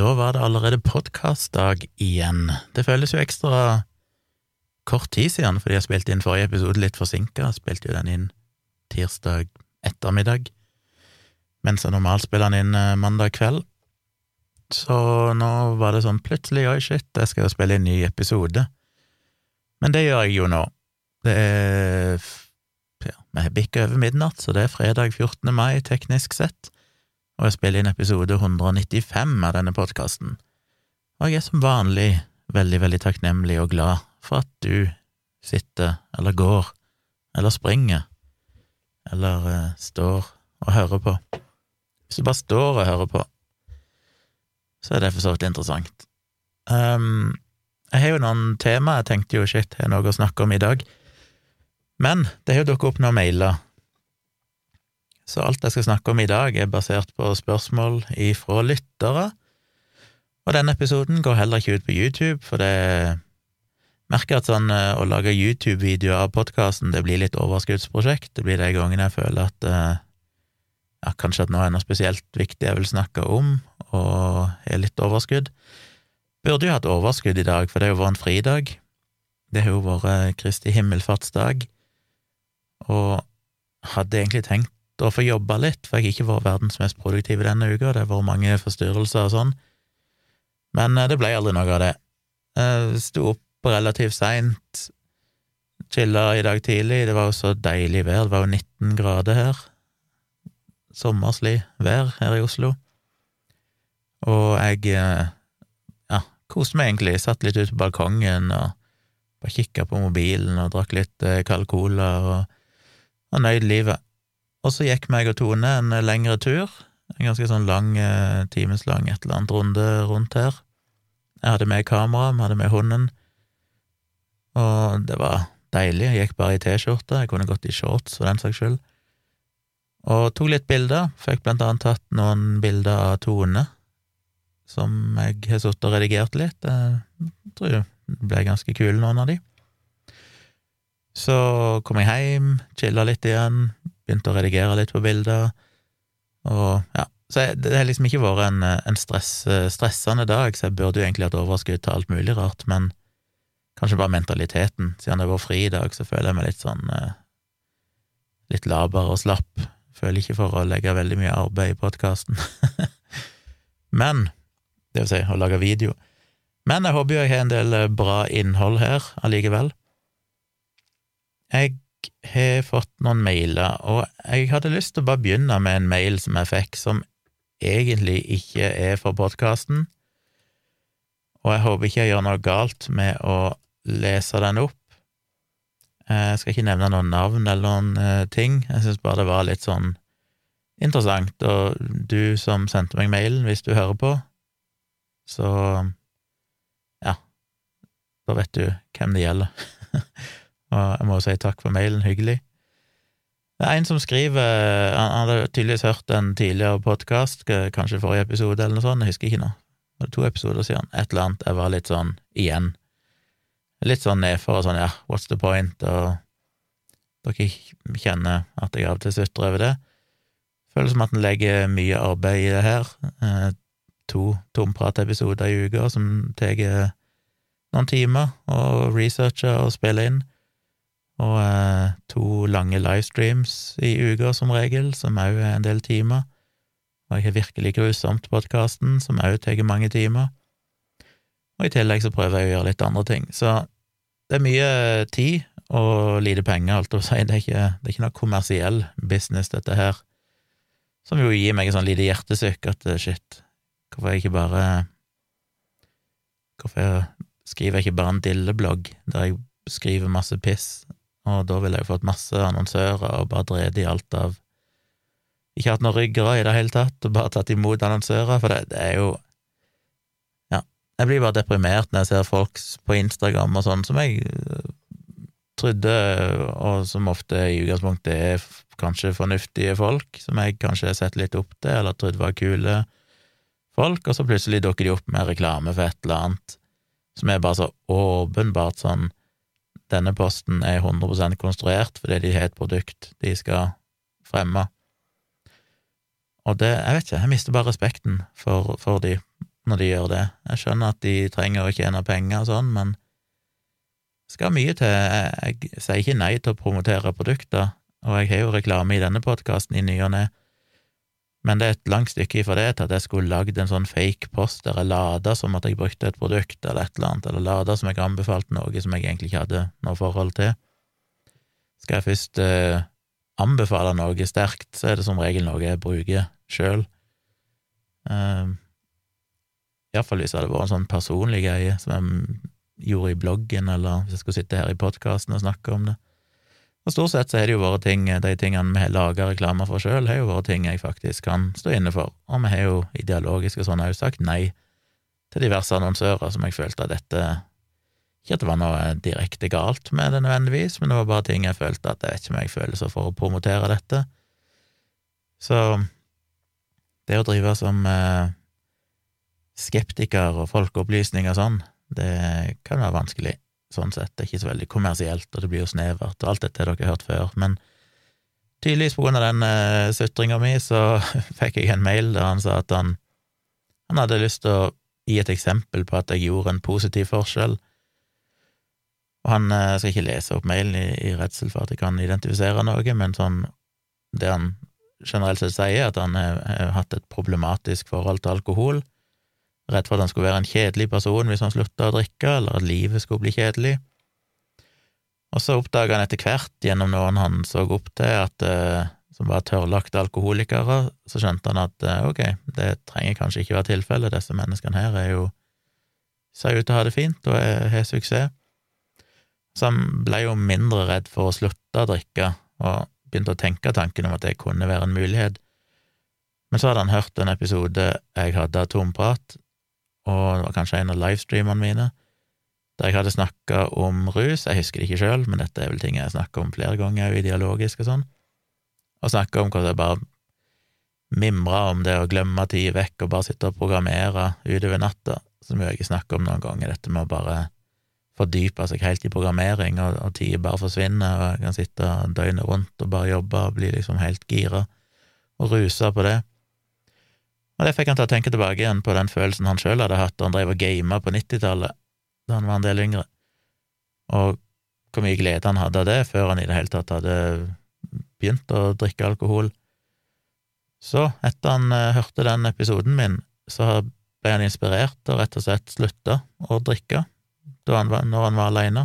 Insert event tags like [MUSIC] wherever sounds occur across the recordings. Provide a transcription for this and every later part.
Da var det allerede podkastdag igjen. Det føles jo ekstra kort tid siden, fordi jeg spilte inn forrige episode litt forsinka. Spilte jo den inn tirsdag ettermiddag, mens jeg normalt spiller den inn eh, mandag kveld. Så nå var det sånn plutselig, oi shit, jeg skal jo spille inn ny episode. Men det gjør jeg jo nå. Det er ja, vi har over midnatt, så det er fredag 14. mai, teknisk sett og jeg spiller inn episode 195 av denne podkasten. Og jeg er som vanlig veldig, veldig takknemlig og glad for at du sitter eller går eller springer eller uh, står og hører på. Hvis du bare står og hører på, så er det for så vidt interessant. Um, jeg har jo noen tema, jeg tenkte jo shit, jeg har noe å snakke om i dag, men det har jo dukket opp noen mailer så alt jeg skal snakke om i dag, er basert på spørsmål ifra lyttere. Og denne episoden går heller ikke ut på YouTube, for det merker at sånn eh, å lage YouTube-videoer av podkasten, det blir litt overskuddsprosjekt. Det blir de gangene jeg føler at eh, ja, kanskje at nå er noe spesielt viktig jeg vil snakke om, og har litt overskudd. Burde jo hatt overskudd i dag, for det har jo vært en fridag. Det har jo vært Kristi himmelfartsdag, og hadde egentlig tenkt å få jobba litt, for jeg har ikke vært verdens mest produktive denne uka, det har vært mange forstyrrelser og sånn, men eh, det ble aldri noe av det. Jeg sto opp relativt seint, chilla i dag tidlig, det var jo så deilig vær, det var jo 19 grader her, sommerslig vær her i Oslo, og jeg eh, ja, koste meg egentlig, satt litt ute på balkongen og bare kikka på mobilen og drakk litt eh, kald cola og, og nøyd livet. Og så gikk meg og Tone en lengre tur, en ganske sånn lang, eh, timeslang et eller annet runde rundt her. Jeg hadde med kamera, vi hadde med hunden, og det var deilig. Jeg gikk bare i T-skjorte, jeg kunne gått i shorts for den saks skyld. Og tok litt bilder, fikk blant annet tatt noen bilder av Tone, som jeg har sittet og redigert litt. Jeg tror det ble ganske kule, noen av de. Så kom jeg hjem, chilla litt igjen, begynte å redigere litt på bilder, og ja. Så det har liksom ikke vært en, en stress, stressende dag, så jeg burde jo egentlig hatt overskudd til alt mulig rart, men kanskje bare mentaliteten. Siden det var fri i dag, så føler jeg meg litt sånn eh, litt laber og slapp. Føler ikke for å legge veldig mye arbeid i podkasten. [LAUGHS] men Det vil si, å lage video. Men jeg håper jo jeg har en del bra innhold her allikevel. Jeg har fått noen mailer, og jeg hadde lyst til å bare begynne med en mail som jeg fikk, som egentlig ikke er for podkasten, og jeg håper ikke jeg gjør noe galt med å lese den opp. Jeg skal ikke nevne noen navn eller noen eh, ting, jeg syns bare det var litt sånn interessant, og du som sendte meg mailen, hvis du hører på, så ja, da vet du hvem det gjelder. [LAUGHS] og jeg må jo si takk for mailen, hyggelig. Det er en som skriver Han hadde tydeligvis hørt en tidligere podkast, kanskje forrige episode eller noe sånt, jeg husker ikke nå. Det var to episoder siden. Et eller annet. Jeg var litt sånn igjen. Litt sånn nedfor og sånn, ja, what's the point, og dere kjenner at jeg av og til sutrer over det. Føles som at en legger mye arbeid i det her. Eh, to tompratepisoder i uka som tar noen timer å researche og spille inn og eh, to lange livestreams i uka som regel, som òg er en del timer. Og jeg har Virkelig grusomt-podkasten, som òg tar mange timer. Og i tillegg så prøver jeg å gjøre litt andre ting. Så det er mye tid og lite penger, alt å si. Det er ikke, det er ikke noe kommersiell business, dette her. Som jo gir meg et sånn lite hjertesukk at eh, shit, hvorfor jeg ikke bare Hvorfor skriver jeg ikke bare en dilleblogg der jeg skriver masse piss og da ville jeg fått masse annonsører og bare drevet i alt av Ikke hatt noen ryggrad i det hele tatt, og bare tatt imot annonsører, for det, det er jo Ja, jeg blir bare deprimert når jeg ser folk på Instagram og sånn, som jeg øh, trodde, og som ofte i utgangspunktet er kanskje fornuftige folk, som jeg kanskje har sett litt opp til, eller trodde var kule folk, og så plutselig dukker de opp med reklame for et eller annet som er bare så åpenbart sånn denne posten er 100% konstruert fordi de har et produkt de skal fremme. Og det, jeg vet ikke, jeg mister bare respekten for, for de. når de gjør det. Jeg skjønner at de trenger å tjene penger og sånn, men det skal mye til. Jeg, jeg sier ikke nei til å promotere produkter, og jeg har jo reklame i denne podkasten i ny og ne, men det er et langt stykke ifra det til at jeg skulle lagd en sånn fake post der jeg lada som at jeg brukte et produkt eller et eller annet, eller lada som jeg anbefalte noe som jeg egentlig ikke hadde noe forhold til. Skal jeg først eh, anbefale noe sterkt, så er det som regel noe jeg bruker sjøl. Uh, Iallfall hvis det hadde vært en sånn personlig greie som jeg gjorde i bloggen, eller hvis jeg skulle sitte her i podkasten og snakke om det. Og stort sett så har det jo vært ting, de tingene vi har laga reklamer for sjøl, har jo vært ting jeg faktisk kan stå inne for, og vi har jo ideologisk og sånn òg sagt nei til diverse annonsører som jeg følte at dette Ikke at det var noe direkte galt med det nødvendigvis, men det var bare ting jeg følte at jeg vet ikke om jeg føler så for å promotere dette. Så det å drive som eh, skeptiker og folkeopplysning og sånn, det kan være vanskelig sånn sett. Det er ikke så veldig kommersielt, og det blir jo snevert, og alt dette har dere hørt før. Men tydeligvis på grunn av den uh, sutringa mi, så [LAUGHS] fikk jeg en mail der han sa at han, han hadde lyst til å gi et eksempel på at jeg gjorde en positiv forskjell. Og han uh, skal ikke lese opp mailen i, i redsel for at jeg kan identifisere noe, men sånn det han generelt sett sier, at han har hatt et problematisk forhold til alkohol, Redd for at han skulle være en kjedelig person hvis han slutta å drikke, eller at livet skulle bli kjedelig. Og så oppdaga han etter hvert, gjennom noen han så opp til, at, uh, som var tørrlagte alkoholikere, så skjønte han at uh, ok, det trenger kanskje ikke være tilfellet, disse menneskene her er jo ser ut til å ha det fint og har suksess. Så han ble jo mindre redd for å slutte å drikke, og begynte å tenke tanken om at det kunne være en mulighet. Men så hadde han hørt en episode jeg hadde av Tomprat, og det var kanskje en av livestreamene mine, der jeg hadde snakka om rus. Jeg husker det ikke sjøl, men dette er vel ting jeg snakker om flere ganger, i ideologisk og sånn, og snakka om hvordan jeg bare mimra om det å glemme tid vekk og bare sitte og programmere utover natta, som jeg ikke snakker om noen ganger, dette med å bare fordype seg helt i programmering, og, og tid bare forsvinner, og jeg kan sitte døgnet rundt og bare jobbe og bli liksom helt gira og rusa på det. Og det fikk han til å tenke tilbake igjen på den følelsen han sjøl hadde hatt da han drev og gama på 90-tallet, da han var en del yngre, og hvor mye glede han hadde av det før han i det hele tatt hadde begynt å drikke alkohol. Så, etter han uh, hørte den episoden min, så ble han inspirert og rett og slett slutta å drikke han var, når han var aleine.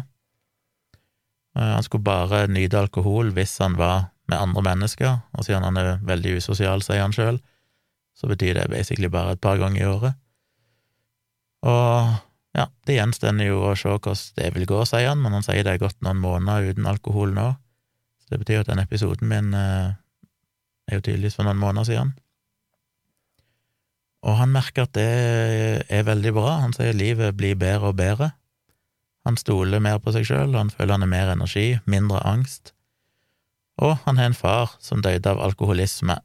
Uh, han skulle bare nyte alkohol hvis han var med andre mennesker, og siden han er veldig usosial, sier han sjøl, så betyr det basically bare et par ganger i året. Og ja, det gjenstår jo å se hvordan det vil gå, sier han, men han sier det er gått noen måneder uten alkohol nå, så det betyr at den episoden min eh, er jo tydeligvis for noen måneder siden. Og han merker at det er veldig bra, han sier livet blir bedre og bedre. Han stoler mer på seg sjøl, han føler han har mer energi, mindre angst, og han har en far som døde av alkoholisme,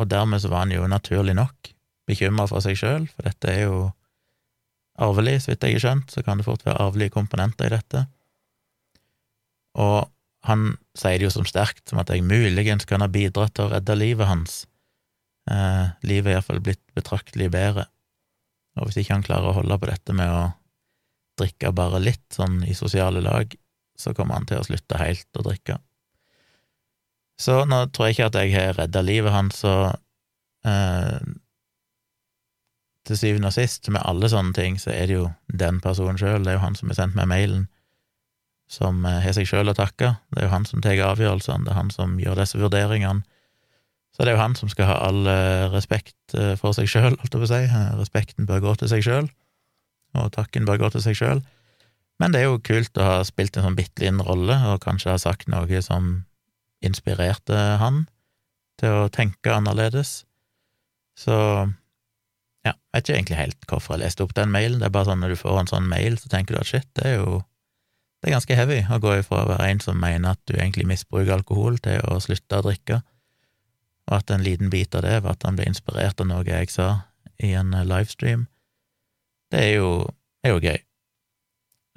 og dermed så var han jo naturlig nok bekymra for seg sjøl, for dette er jo arvelig, så vidt jeg har skjønt, så kan det fort være arvelige komponenter i dette. Og han sier det jo som sterkt, som at jeg muligens kan ha bidratt til å redde livet hans. Eh, livet er iallfall blitt betraktelig bedre, og hvis ikke han klarer å holde på dette med å drikke bare litt, sånn i sosiale lag, så kommer han til å slutte helt å drikke. Så nå tror jeg ikke at jeg har redda livet hans, og eh, til syvende og sist, med alle sånne ting, så er det jo den personen sjøl, det er jo han som har sendt meg mailen, som eh, har seg sjøl å takke. Det er jo han som tar avgjørelsene, det er han som gjør disse vurderingene. Så det er jo han som skal ha all eh, respekt eh, for seg sjøl, holdt jeg på å si. Respekten bør gå til seg sjøl, og takken bør gå til seg sjøl. Men det er jo kult å ha spilt en sånn bitte liten rolle, og kanskje ha sagt noe som inspirerte han til å tenke annerledes. Så ja, jeg vet ikke egentlig helt hvorfor jeg leste opp den mailen. Det er bare sånn når du får en sånn mail, så tenker du at shit, det er jo det er ganske heavy å gå ifra å være en som mener at du egentlig misbruker alkohol, til å slutte å drikke, og at en liten bit av det var at han ble inspirert av noe jeg sa i en livestream. Det er jo, er jo gøy.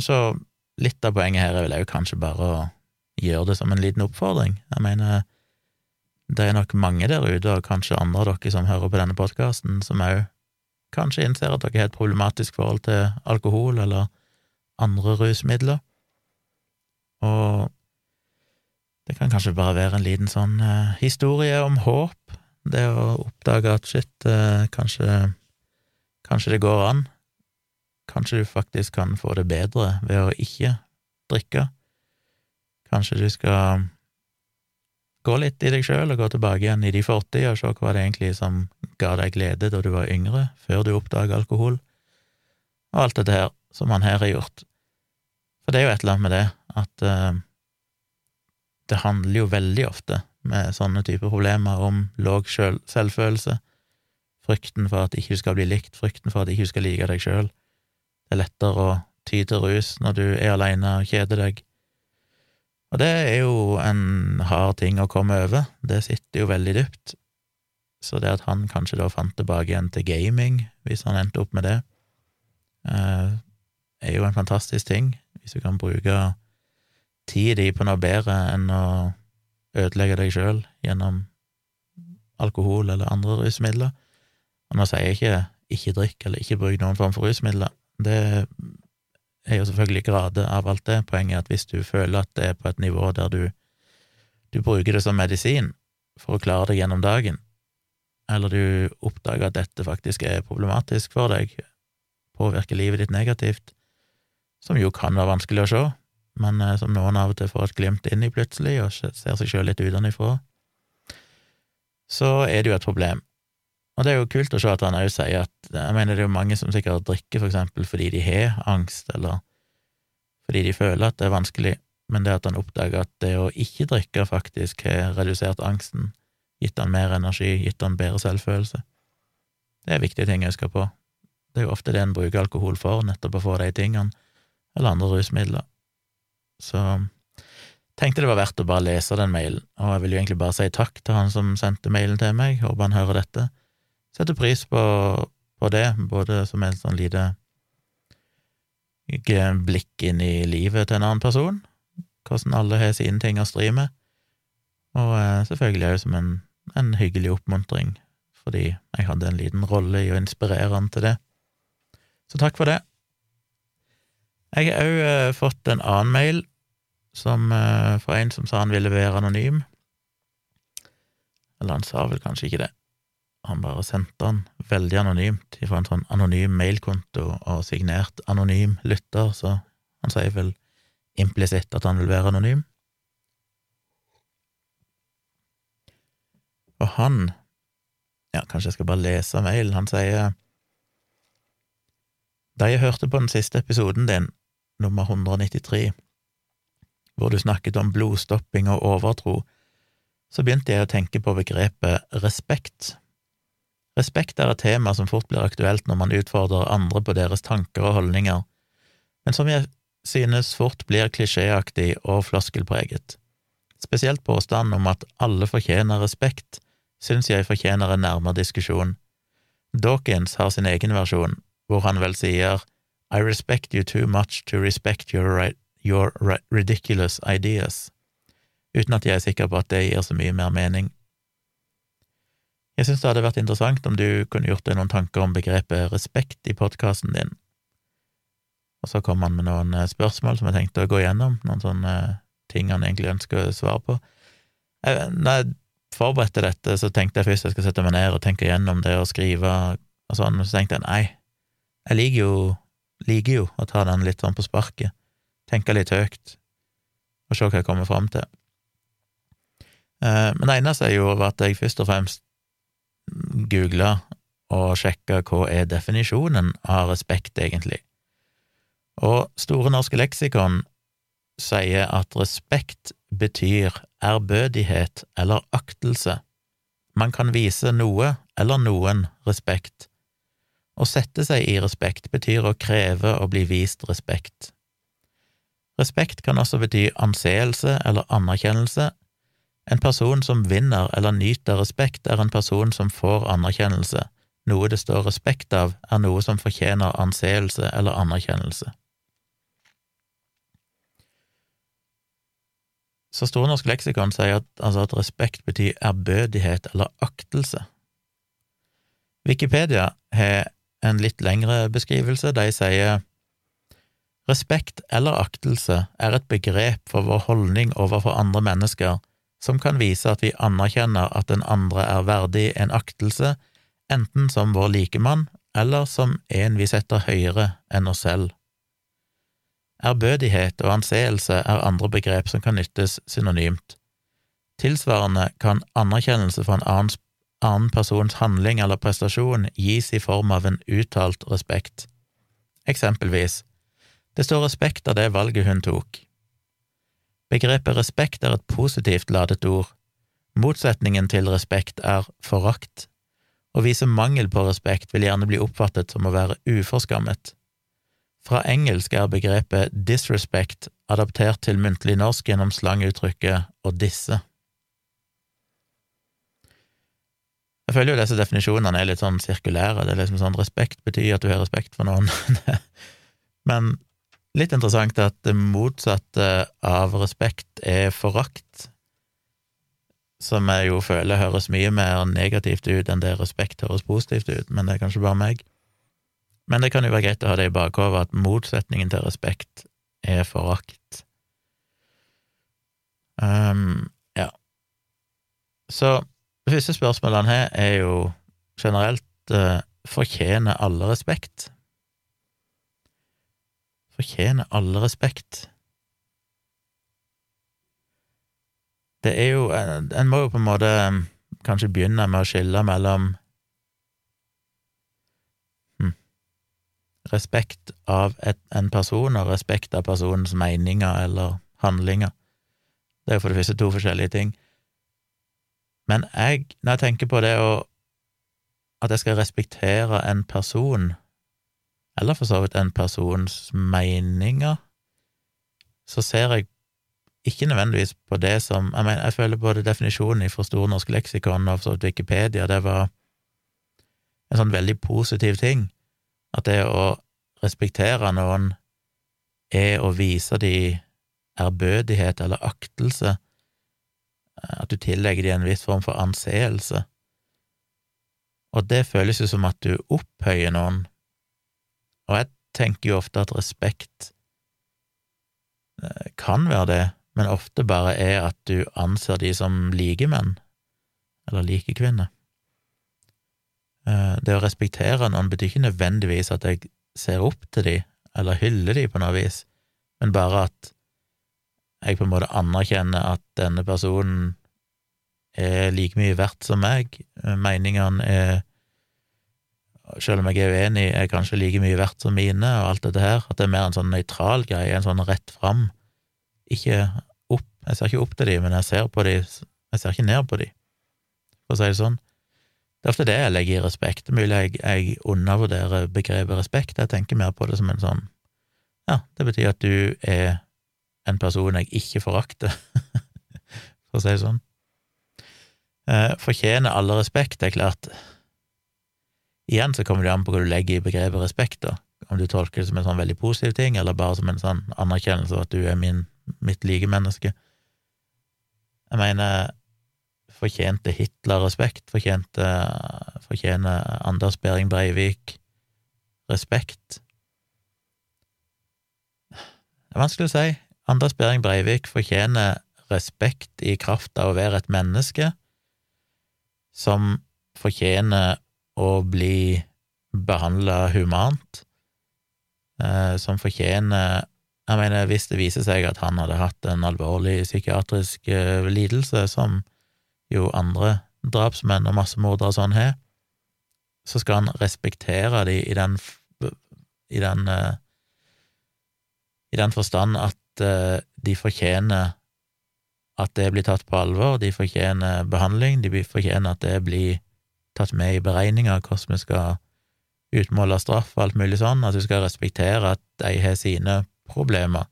Så litt av poenget her er vel òg kanskje bare å gjør det som en liten oppfordring. Jeg mener, det er nok mange der ute, og kanskje andre av dere som hører på denne podkasten, som òg kanskje innser at dere har et problematisk forhold til alkohol eller andre rusmidler, og det kan kanskje bare være en liten sånn eh, historie om håp, det å oppdage at shit, eh, kanskje, kanskje det går an, kanskje du faktisk kan få det bedre ved å ikke drikke, kanskje du skal gå litt i deg sjøl og gå tilbake igjen i de fortida og se hva det egentlig som ga deg glede da du var yngre, før du oppdaga alkohol, og alt dette her som han her har gjort. For det er jo et eller annet med det at uh, det handler jo veldig ofte med sånne typer problemer om låg selvfølelse, frykten for at ikke du skal bli likt, frykten for at ikke du skal like deg sjøl. Det er lettere å ty til rus når du er aleine og kjeder deg, og det er jo en hard ting å komme over, det sitter jo veldig dypt. Så det at han kanskje da fant tilbake igjen til gaming, hvis han endte opp med det, eh, er jo en fantastisk ting, hvis du kan bruke tid di på noe bedre enn å ødelegge deg sjøl gjennom alkohol eller andre rusmidler. Og nå sier jeg ikke ikke drikk eller ikke bruk noen form for rusmidler, det er jo selvfølgelig grader av alt det. Poenget er at hvis du føler at det er på et nivå der du, du bruker det som medisin for å klare deg gjennom dagen, eller du oppdager at dette faktisk er problematisk for deg, påvirker livet ditt negativt, som jo kan være vanskelig å se, men eh, som noen av og til får et glimt inn i plutselig, og ser seg sjøl litt utenfra, så er det jo et problem. Og det er jo kult å se at han òg sier at Jeg mener, det er jo mange som sikkert drikker for eksempel fordi de har angst, eller fordi de føler at det er vanskelig, men det at han oppdager at det å ikke drikke faktisk har redusert angsten, gitt han mer energi, gitt han bedre selvfølelse, det er viktige ting å huske på. Det er jo ofte det en bruker alkohol for, nettopp å få de tingene, eller andre rusmidler. Så tenkte det var verdt å bare lese den mailen, og jeg vil jo egentlig bare si takk til han som sendte mailen til meg, håper han hører dette setter pris på, på det, både som en sånn lite blikk inn i livet til en annen person, hvordan alle har sine ting å stri med, og eh, selvfølgelig òg som en, en, hyggelig oppmuntring, fordi jeg hadde en liten rolle i å inspirere han til det. Så takk for det. Jeg har òg eh, fått en annen mail som, eh, fra en som sa han ville være anonym. Eller han sa vel kanskje ikke det. Han bare sendte han veldig anonymt fra en sånn anonym mailkonto og signert anonym lytter, så han sier vel implisitt at han vil være anonym. Og han, ja, kanskje jeg skal bare lese mailen, han sier Da jeg hørte på den siste episoden din, nummer 193, hvor du snakket om blodstopping og overtro, så begynte jeg å tenke på begrepet respekt. Respekt er et tema som fort blir aktuelt når man utfordrer andre på deres tanker og holdninger, men som jeg synes fort blir klisjéaktig og floskelpreget. Spesielt påstanden om at alle fortjener respekt, synes jeg fortjener en nærmere diskusjon. Dawkins har sin egen versjon, hvor han vel sier I respect you too much to respect your, your ridiculous ideas, uten at jeg er sikker på at det gir så mye mer mening. Jeg synes det hadde vært interessant om du kunne gjort deg noen tanker om begrepet respekt i podkasten din. Og så kom han med noen eh, spørsmål som jeg tenkte å gå gjennom, noen sånne eh, ting han egentlig ønsker å svare på. Når jeg forberedte dette, så tenkte jeg først jeg skal sette meg ned og tenke gjennom det og skrive og sånn, men så tenkte jeg nei, jeg liker jo, liker jo å ta den litt sånn på sparket, tenke litt høyt og se hva jeg kommer fram til. Eh, men det eneste jeg gjorde, var at jeg først og fremst google og sjekka hva er definisjonen av respekt, egentlig. Og Store norske leksikon sier at respekt betyr ærbødighet eller aktelse. Man kan vise noe eller noen respekt. Å sette seg i respekt betyr å kreve å bli vist respekt. Respekt kan også bety anseelse eller anerkjennelse, en person som vinner eller nyter respekt, er en person som får anerkjennelse. Noe det står respekt av, er noe som fortjener anseelse eller anerkjennelse. Så Store norsk leksikon sier at, altså at respekt betyr ærbødighet eller aktelse. Wikipedia har en litt lengre beskrivelse. De sier respekt eller aktelse er et begrep for vår holdning overfor andre mennesker som kan vise at vi anerkjenner at den andre er verdig en aktelse, enten som vår likemann eller som en vi setter høyere enn oss selv. Ærbødighet og anseelse er andre begrep som kan nyttes synonymt. Tilsvarende kan anerkjennelse for en annen, persons handling eller prestasjon gis i form av en uttalt respekt. Eksempelvis, det står respekt av det valget hun tok. Begrepet respekt er et positivt ladet ord. Motsetningen til respekt er forakt. Å vise mangel på respekt vil gjerne bli oppfattet som å være uforskammet. Fra engelsk er begrepet disrespect adaptert til muntlig norsk gjennom slanguttrykket å disse. Jeg føler jo disse definisjonene er litt sånn sirkulære, det er liksom sånn respekt betyr at du har respekt for noen, [LAUGHS] men litt interessant at det motsatte av respekt er forakt som jeg jo føler høres mye mer negativt ut enn det respekt høres positivt ut, men det er kanskje bare meg. Men det kan jo være greit å ha det i bakhodet at motsetningen til respekt er forakt. Um, ja. Så det første spørsmålet han har, er jo generelt uh, fortjener alle respekt? Fortjener alle respekt? Det er jo En må jo på en måte um, kanskje begynne med å skille mellom hm, respekt av et, en person og respekt av personens meninger eller handlinger. Det er jo for det første to forskjellige ting. Men jeg, når jeg tenker på det å at jeg skal respektere en person, eller for så vidt en persons meninger, så ser jeg ikke nødvendigvis på det som Jeg mener, jeg føler både definisjonen fra Store norske leksikon og for Wikipedia, det var en sånn veldig positiv ting. At det å respektere noen er å vise de ærbødighet eller aktelse, at du tillegger de en viss form for anseelse. Og det føles jo som at du opphøyer noen, og jeg tenker jo ofte at respekt eh, kan være det, men ofte bare er at du anser de som likemenn, eller likekvinner. Eh, det å respektere noen betyr ikke nødvendigvis at jeg ser opp til de, eller hyller de på noe vis, men bare at jeg på en måte anerkjenner at denne personen er like mye verdt som meg, meningene er selv om jeg er uenig, er kanskje like mye verdt som mine, og alt dette her, at det er mer en sånn nøytral greie, en sånn rett fram, ikke opp, jeg ser ikke opp til de, men jeg ser på de, jeg ser ikke ned på de, for å si det sånn. Det er ofte det jeg legger i respekt. Det er mulig jeg, jeg undervurderer begrepet respekt, jeg tenker mer på det som en sånn ja, det betyr at du er en person jeg ikke forakter, [LAUGHS] for å si det sånn. Eh, fortjener alle respekt, det er klart. Igjen så kommer det an på hva du legger i begrepet respekt, da. Om du tolker det som en sånn veldig positiv ting, eller bare som en sånn anerkjennelse av at du er min mitt like menneske. Jeg mener, fortjente Hitler respekt? Fortjente Fortjener Anders Behring Breivik respekt? Det er vanskelig å si. Anders Behring Breivik fortjener respekt i kraft av å være et menneske som fortjener å bli behandla humant, eh, som fortjener jeg mener, hvis det viser seg at han hadde hatt en alvorlig psykiatrisk eh, lidelse, som jo andre drapsmenn og massemordere sånn har, så skal han respektere de i den i den eh, i den forstand at uh, de fortjener at det blir tatt på alvor, de fortjener behandling, de fortjener at det blir tatt med i beregninga hvordan vi skal utmåle straff og alt mulig sånn, at du skal respektere at de har sine problemer.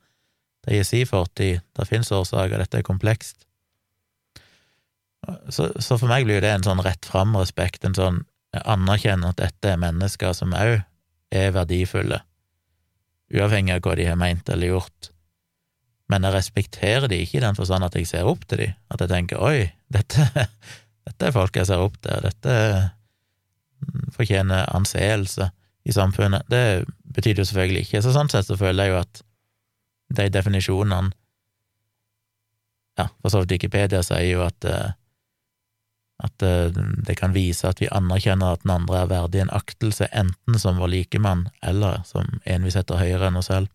Det gir si fortid, det finnes årsaker, dette er komplekst. Så, så, for meg blir det en sånn rett fram-respekt, en sånn anerkjenne at dette er mennesker som òg er verdifulle, uavhengig av hva de har meint eller gjort. Men jeg respekterer de ikke i den forstand at jeg ser opp til de, at jeg tenker oi, dette, dette er folk jeg ser opp til, dette fortjener anseelse, i samfunnet. Det betyr jo selvfølgelig ikke. Så sånn sett så føler jeg jo at de definisjonene Ja, for så vidt Wikipedia sier jo at eh, at eh, det kan vise at vi anerkjenner at den andre er verdig en aktelse, enten som vår likemann eller som en vi setter høyere enn oss selv.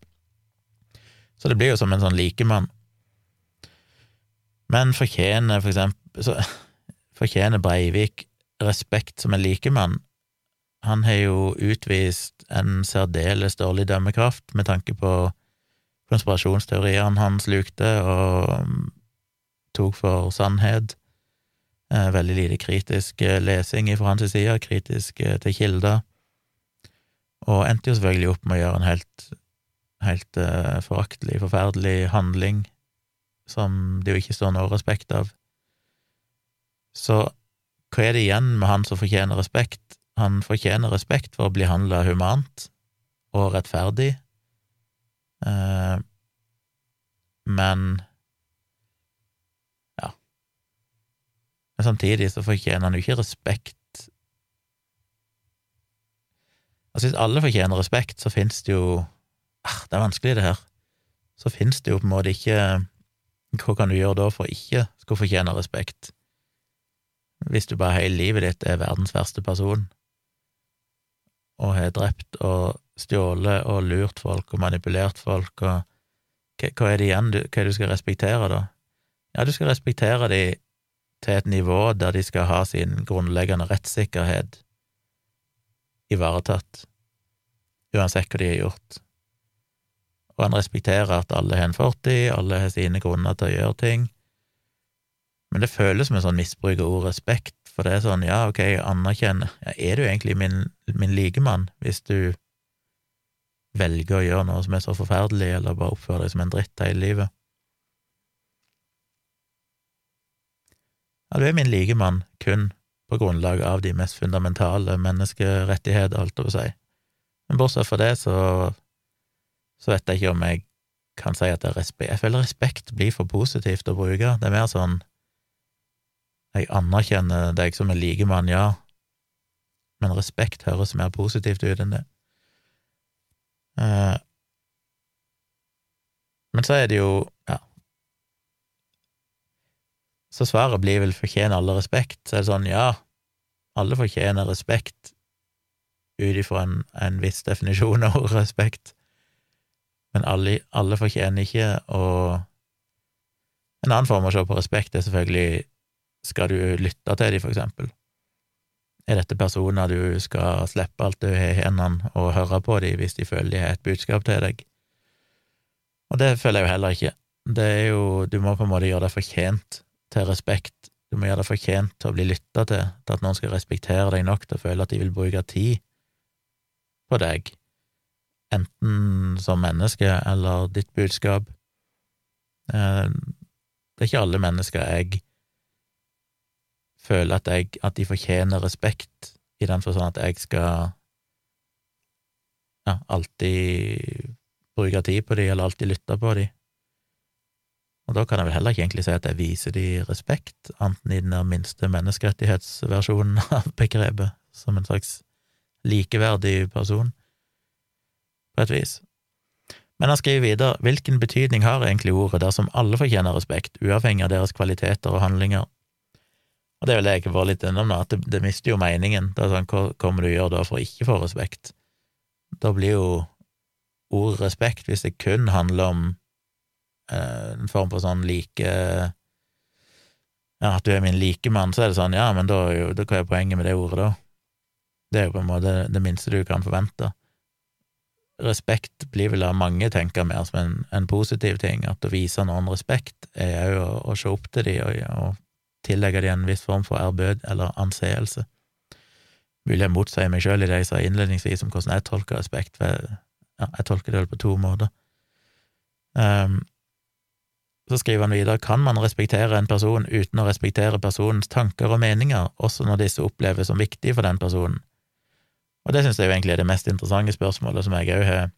Så det blir jo som en sånn likemann. Men fortjener for eksempel så, Fortjener Breivik respekt som en likemann? Han har jo utvist en særdeles dårlig dømmekraft med tanke på konspirasjonsteoriene han slukte og um, tok for sannhet. Eh, veldig lite kritisk eh, lesing fra hans side, kritisk eh, til kilder, og endte jo selvfølgelig opp med å gjøre en helt, helt foraktelig, forferdelig handling som det jo ikke står noe respekt av. Så hva er det igjen med han som fortjener respekt? Han fortjener respekt for å bli handla humant og rettferdig, eh, men ja Men samtidig så fortjener han jo ikke respekt Altså, hvis alle fortjener respekt, så finnes det jo ah, Det er vanskelig, det her. Så finnes det jo på en måte ikke Hva kan du gjøre da for ikke skulle fortjene respekt? Hvis du bare hele livet ditt er verdens verste person, og har drept og stjålet og lurt folk og manipulert folk, og hva er det igjen du, hva er det du skal respektere, da? Ja, du skal respektere de til et nivå der de skal ha sin grunnleggende rettssikkerhet ivaretatt, uansett hva de har gjort. Og han respekterer at alle har en fortid, alle har sine grunner til å gjøre ting, men det føles som en sånn misbruk av ordet respekt, for det er sånn, ja, ok, jeg anerkjenner ja, Er du egentlig min, min likemann hvis du velger å gjøre noe som er så forferdelig, eller bare oppfører deg som en dritt hele livet? Ja, du er min likemann kun på grunnlag av de mest fundamentale menneskerettigheter, på å si. Men bortsett fra det, så, så vet jeg ikke om jeg kan si at det er respekt Jeg føler respekt blir for positivt å bruke. Det er mer sånn jeg anerkjenner deg som en likemann, ja, men respekt høres mer positivt ut enn det. Eh, men så er det jo, ja Så svaret blir vel fortjener alle respekt? Så er det sånn, ja, alle fortjener respekt ut ifra en, en, viss definisjon av [LAUGHS] respekt, men alle, alle fortjener ikke å En annen form å se på respekt er selvfølgelig skal du lytte til dem, for eksempel? Er dette personer du skal slippe alt du har i hendene, og høre på dem hvis de føler de har et budskap til deg? Og det føler jeg jo heller ikke. Det er jo, du må på en måte gjøre deg fortjent til respekt, du må gjøre deg fortjent til å bli lytta til, til at noen skal respektere deg nok til å føle at de vil bruke tid på deg, enten som menneske eller ditt budskap. Eh, det er ikke alle mennesker jeg føler at, jeg, at de fortjener respekt, i den forstand at jeg skal ja, alltid bruke tid på dem, eller alltid lytte på dem. Og da kan jeg vel heller ikke egentlig si at jeg viser dem respekt, enten i den der minste menneskerettighetsversjonen [LAUGHS] av begrepet, som en slags likeverdig person, på et vis. Men han skriver videre, hvilken betydning har egentlig ordet dersom alle fortjener respekt, uavhengig av deres kvaliteter og handlinger? Og det er vel det jeg ikke får litt innom nå, at det, det, mister jo meningen. Det er sånn, Hva kommer du å gjøre da for å ikke få respekt? Da blir jo ordet respekt, hvis det kun handler om eh, en form for sånn like Ja, at du er min likemann, så er det sånn, ja, men da, jo, da hva er poenget med det ordet, da? Det er jo på en måte det minste du kan forvente. Respekt blir vel av mange tenker mer som en, en positiv ting, at å vise noen respekt er jo å, å se opp til dem og, og tillegge dem en viss form for ærbød eller anseelse. Mulig jeg motsier meg sjøl i det jeg sa innledningsvis om hvordan jeg tolker respekt, for ja, jeg tolker det vel på to måter. Um, så skriver han videre, kan man respektere en person uten å respektere personens tanker og meninger, også når disse oppleves som viktige for den personen? Og det synes jeg jo egentlig er det mest interessante spørsmålet som jeg òg har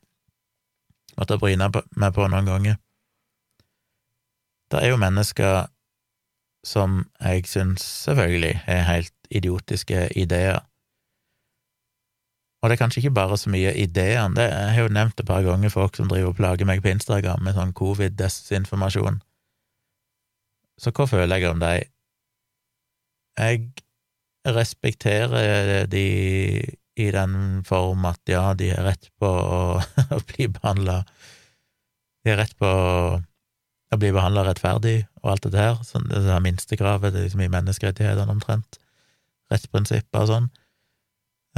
måttet bryne meg på noen ganger. Det er jo mennesker som jeg syns selvfølgelig er helt idiotiske ideer. Og det er kanskje ikke bare så mye ideene, det jeg har jo nevnt et par ganger folk som driver og plager meg på Instagram med sånn covid-desinformasjon. Så hva føler jeg om dem? Jeg respekterer de i den form at ja, de har rett på å, å [LAUGHS] bli behandla De har rett på å bli behandla rettferdig og alt det der, sånn det er minstekravet, det er liksom i menneskerettighetene omtrent, rettsprinsipper og sånn.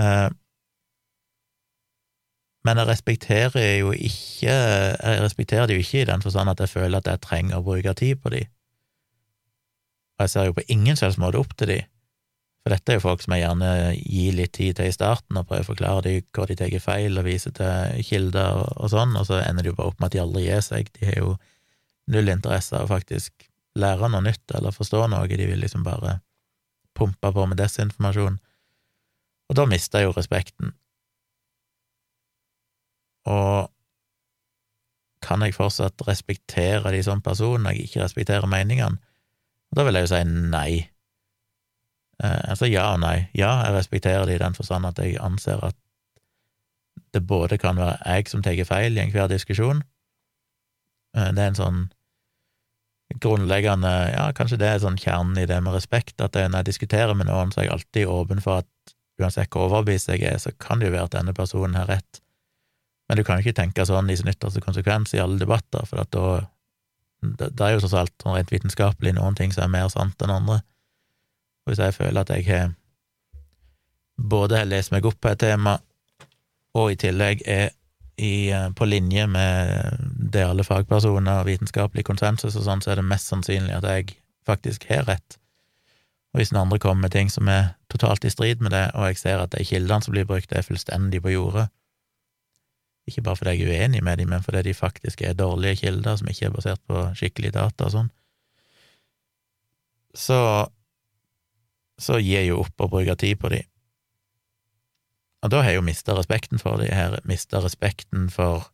Eh, men jeg respekterer jo ikke Jeg respekterer det jo ikke i den forstand at jeg føler at jeg trenger å bruke tid på de. Og jeg ser jo på ingen slags måte opp til de, for dette er jo folk som jeg gjerne gir litt tid til i starten, og prøver å forklare dem hvor de tar feil, og viser til kilder og, og sånn, og så ender det jo bare opp med at de aldri gir seg. De har jo null interesse av faktisk lære noe nytt eller forstå noe, de vil liksom bare pumpe på med desinformasjon. Og da mister jeg jo respekten. Og kan jeg fortsatt respektere de som person jeg ikke respekterer meningene? Og da vil jeg jo si nei. Eh, altså ja og nei. Ja, jeg respekterer det i den forstand at jeg anser at det både kan være jeg som tar feil i enhver diskusjon. Eh, det er en sånn grunnleggende Ja, kanskje det er sånn kjernen i det med respekt, at når jeg diskuterer med noen, så er jeg alltid åpen for at uansett hvor overbevist jeg er, så kan det jo være at denne personen har rett. Men du kan jo ikke tenke sånn i sin ytterste konsekvens i alle debatter, for at da det, er jo tross alt sånn rent vitenskapelig noen ting som er mer sant enn andre. Og hvis jeg føler at jeg har både har lest meg opp på et tema, og i tillegg er i, eh, på linje med det alle fagpersoner og vitenskapelig konsensus og sånn, så er det mest sannsynlig at jeg faktisk har rett. Og hvis den andre kommer med ting som er totalt i strid med det, og jeg ser at de kildene som blir brukt, er fullstendig på jordet, ikke bare fordi jeg er uenig med dem, men fordi de faktisk er dårlige kilder som ikke er basert på skikkelig data og sånn. Så så gir jeg jo opp å bruke tid på dem. Og da har jeg jo mista respekten for dem. Jeg har mista respekten for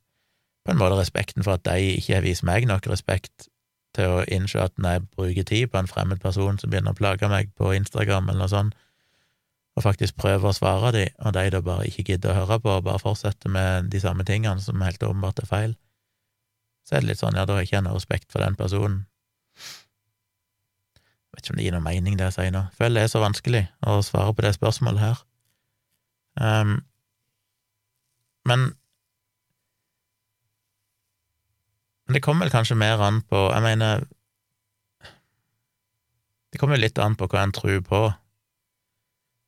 På en måte respekten for at de ikke har vist meg nok respekt til å innse at når jeg bruker tid på en fremmed person som begynner å plage meg på Instagram eller noe sånt, og faktisk prøver å svare dem, og de da bare ikke gidder å høre på og bare fortsetter med de samme tingene som helt åpenbart er feil, så er det litt sånn, ja, da har jeg ikke noe respekt for den personen. Jeg vet ikke om det gir noe mening, det jeg sier nå. Føler det er så vanskelig å svare på det spørsmålet her. Um, men Men det kommer vel kanskje mer an på Jeg mener Det kommer litt an på hva en tror på.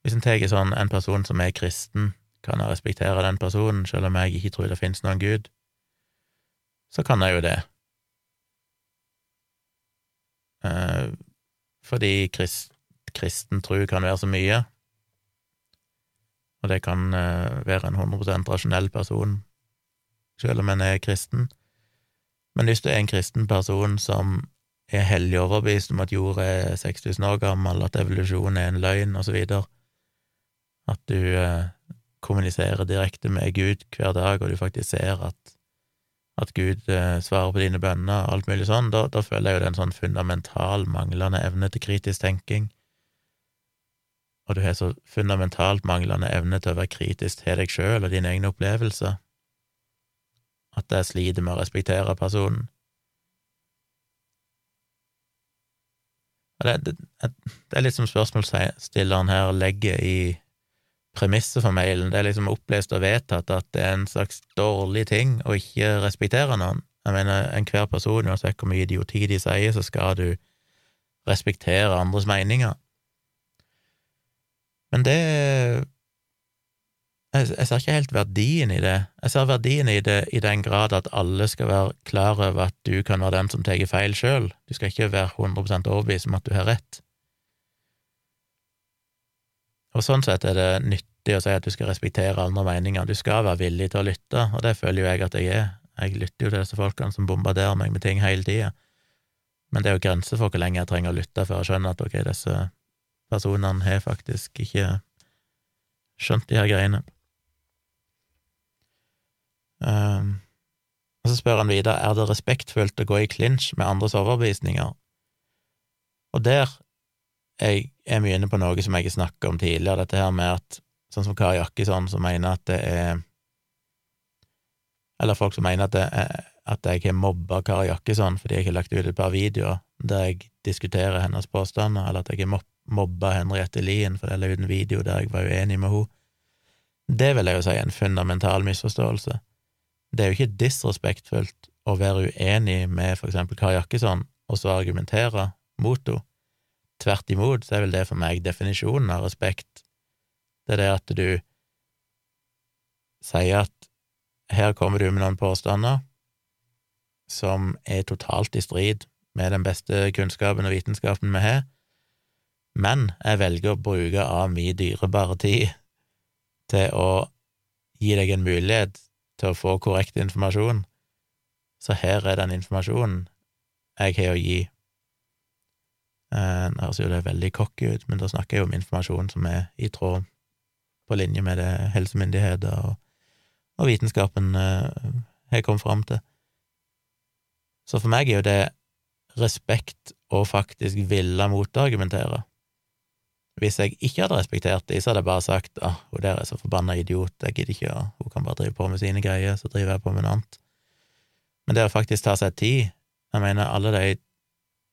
Hvis en tar sånn en person som er kristen, kan jeg respektere den personen, selv om jeg ikke tror det finnes noen Gud? Så kan jeg jo det. Uh, fordi krist, kristen tro kan være så mye, og det kan eh, være en 100% rasjonell person, selv om en er kristen. Men hvis du er en kristen person som er hellig overbevist om at jorda er 6000 år gammel, at evolusjon er en løgn, videre, at du eh, kommuniserer direkte med Gud hver dag, og du faktisk ser at, at Gud eh, svarer på dine bønner og alt mulig sånn, da, da føler jeg jo det er en sånn fundamental manglende evne til kritisk tenking. Og du har så fundamentalt manglende evne til å være kritisk til deg sjøl og dine egne opplevelser, at det sliter med å respektere personen. Det, det, det, er litt som spørsmålsstilleren her legger i premisset for mailen. Det er liksom opplest og vedtatt at det er en slags dårlig ting å ikke respektere noen. Jeg mener, enhver person, uansett hvor mye idioti de sier, så skal du respektere andres meninger. Men det jeg, jeg ser ikke helt verdien i det. Jeg ser verdien i det i den grad at alle skal være klar over at du kan være den som tar feil sjøl. Du skal ikke være 100 overbevist om at du har rett. Og sånn sett er det nyttig å si at du skal respektere andre meninger, du skal være villig til å lytte, og det føler jo jeg at jeg er. Jeg lytter jo til disse folkene som bombarderer meg med ting hele tida, men det er jo grenser for hvor lenge jeg trenger å lytte før jeg skjønner at ok, disse personene har faktisk ikke skjønt de her greiene. Um, og så spør han videre er det respektfullt å gå i klinsj med andres overbevisninger, og der er jeg mye inne på noe som jeg har snakka om tidligere, dette her med at sånn som Kari Jakkesson, som mener at det er Eller folk som mener at, er, at jeg har mobba Kari Jakkesson fordi jeg har lagt ut et par videoer der jeg diskuterer hennes påstander, eller at jeg har mobba Henriette Lien fordi jeg la ut en video der jeg var uenig med henne. Det vil jeg jo si er en fundamental misforståelse. Det er jo ikke disrespektfullt å være uenig med for eksempel Kari Jakkesson og så argumentere mot henne. Tvert imot så er vel det for meg definisjonen av respekt. Det er det at du sier at her kommer du med noen påstander som er totalt i strid med den beste kunnskapen og vitenskapen vi har, men jeg velger å bruke av min dyrebare tid til å gi deg en mulighet til å få korrekt informasjon, så her er den informasjonen jeg har å gi. Nå det høres jo det veldig cocky ut, men da snakker jeg jo om informasjon som er i tråd, på linje med det helsemyndigheter og, og vitenskapen eh, har kommet fram til. Så for meg er jo det respekt å faktisk ville motargumentere. Hvis jeg ikke hadde respektert dem, så hadde jeg bare sagt ah, hun der er så forbanna idiot, jeg gidder ikke, hun kan bare drive på med sine greier, så driver jeg på med noe annet. Men det å faktisk ta seg tid, jeg mener alle de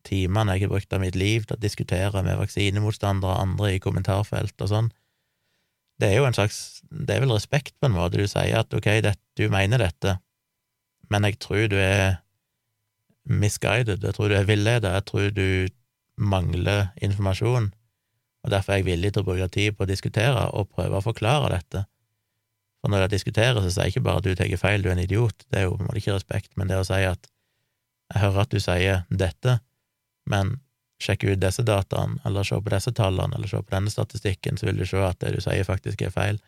timene jeg har brukt av mitt liv til å diskutere med vaksinemotstandere og andre i kommentarfelt og sånn, det er jo en slags Det er vel respekt, på en måte. Du sier at ok, det, du mener dette, men jeg tror du er misguided, jeg tror du er villeda, jeg tror du mangler informasjon og derfor er jeg villig til å bruke tid på å diskutere og prøve å forklare dette. For når jeg diskuterer, så sier jeg ikke bare at du tar feil, du er en idiot, det er jo på en måte ikke respekt, men det å si at jeg hører at du sier dette, men sjekk ut disse dataene, eller se på disse tallene, eller se på denne statistikken, så vil du se at det du sier, faktisk er feil.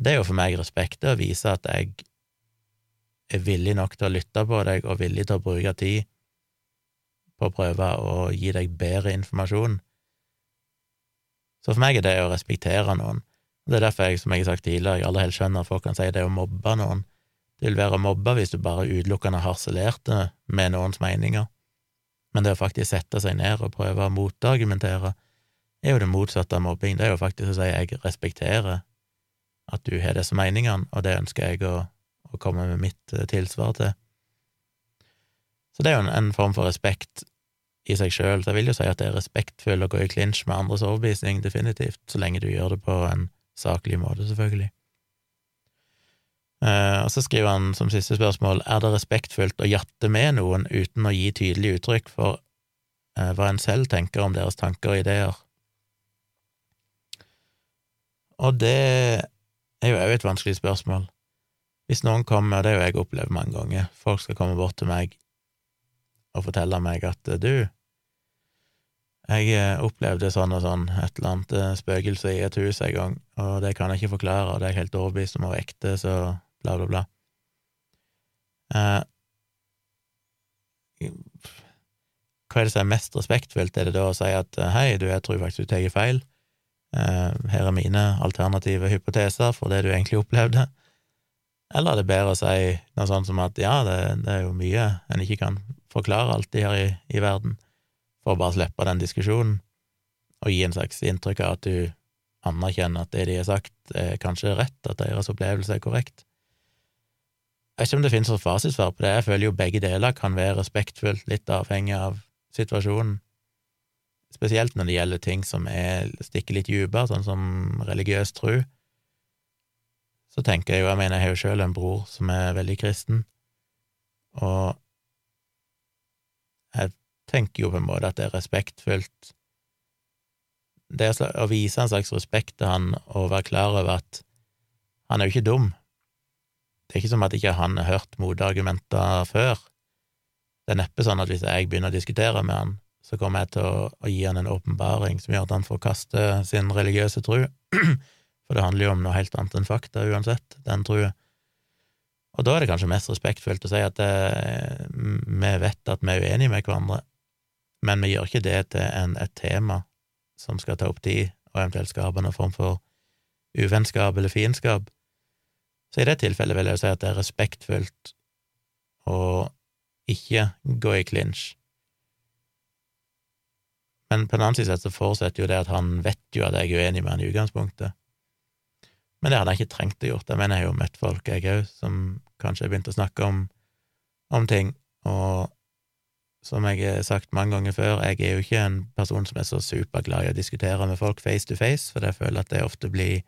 Det er jo for meg respekt, det å vise at jeg er villig nok til å lytte på deg, og villig til å bruke tid på å prøve å gi deg bedre informasjon så for meg er det å respektere noen. Det er derfor jeg, som jeg har sagt tidligere, jeg aller helst skjønner at folk kan si det å mobbe noen. Det vil være å mobbe hvis du bare utelukkende harselerte med noens meninger. Men det å faktisk sette seg ned og prøve å motargumentere, er jo det motsatte av mobbing. Det er jo faktisk å si jeg respekterer at du har disse meningene, og det ønsker jeg å, å komme med mitt eh, tilsvar til. Så det er jo en, en form for respekt i seg sjøl. Så jeg vil jo si at det er respektfull å gå i klinsj med andres overbevisning, definitivt, så lenge du gjør det på en saklig måte, selvfølgelig. Uh, og så skriver han som siste spørsmål er det respektfullt å jatte med noen uten å gi tydelig uttrykk for uh, hva en selv tenker om deres tanker og ideer. Og det er jo òg et vanskelig spørsmål. Hvis noen kommer, det har jo jeg opplevd mange ganger, folk skal komme bort til meg og fortelle meg at du, jeg eh, opplevde sånn og sånn, et eller annet eh, spøkelse i et hus en gang, og det kan jeg ikke forklare, og det er jeg helt overbevist om var ekte, så bla, bla, bla. Eh, hva er det som er mest respektfullt? Er det da å si at eh, hei, du, jeg tror faktisk du tar feil, eh, her er mine alternative hypoteser for det du egentlig opplevde? Eller er det bedre å si noe sånt som at ja, det, det er jo mye en ikke kan forklare alltid her i, i verden, for å bare slippe den diskusjonen, og gi en slags inntrykk av at du anerkjenner at det de har sagt, er kanskje rett, at deres opplevelse er korrekt. Jeg vet ikke om det finnes et fasitsvar på det, jeg føler jo begge deler kan være respektfullt, litt avhengig av situasjonen, spesielt når det gjelder ting som er, stikker litt dypere, sånn som religiøs tro. Så tenker jeg jo, jeg mener, jeg har jo sjøl en bror som er veldig kristen, og jeg tenker jo på en måte at det er respektfullt Det å vise en slags respekt til han og være klar over at han er jo ikke dum. Det er ikke som at ikke han har hørt motargumenter før. Det er neppe sånn at hvis jeg begynner å diskutere med han, så kommer jeg til å, å gi han en åpenbaring som gjør at han får kaste sin religiøse tro, [CLEARS THROAT] for det handler jo om noe helt annet enn fakta uansett, den trua. Og da er det kanskje mest respektfullt å si at det, eh, vi vet at vi er uenige med hverandre, men vi gjør ikke det til en, et tema som skal ta opp tid, og eventuelt skape noen form for uvennskap eller fiendskap. Så i det tilfellet vil jeg jo si at det er respektfullt å ikke gå i klinsj. Men på den annen side så forutsetter jo det at han vet jo at jeg er uenig med han i utgangspunktet. Men det hadde jeg ikke trengt å gjort. Jeg mener, jeg har jo møtt folk, jeg òg, som kanskje har begynt å snakke om, om ting, og som jeg har sagt mange ganger før, jeg er jo ikke en person som er så superglad i å diskutere med folk face to face, for jeg føler at det ofte blir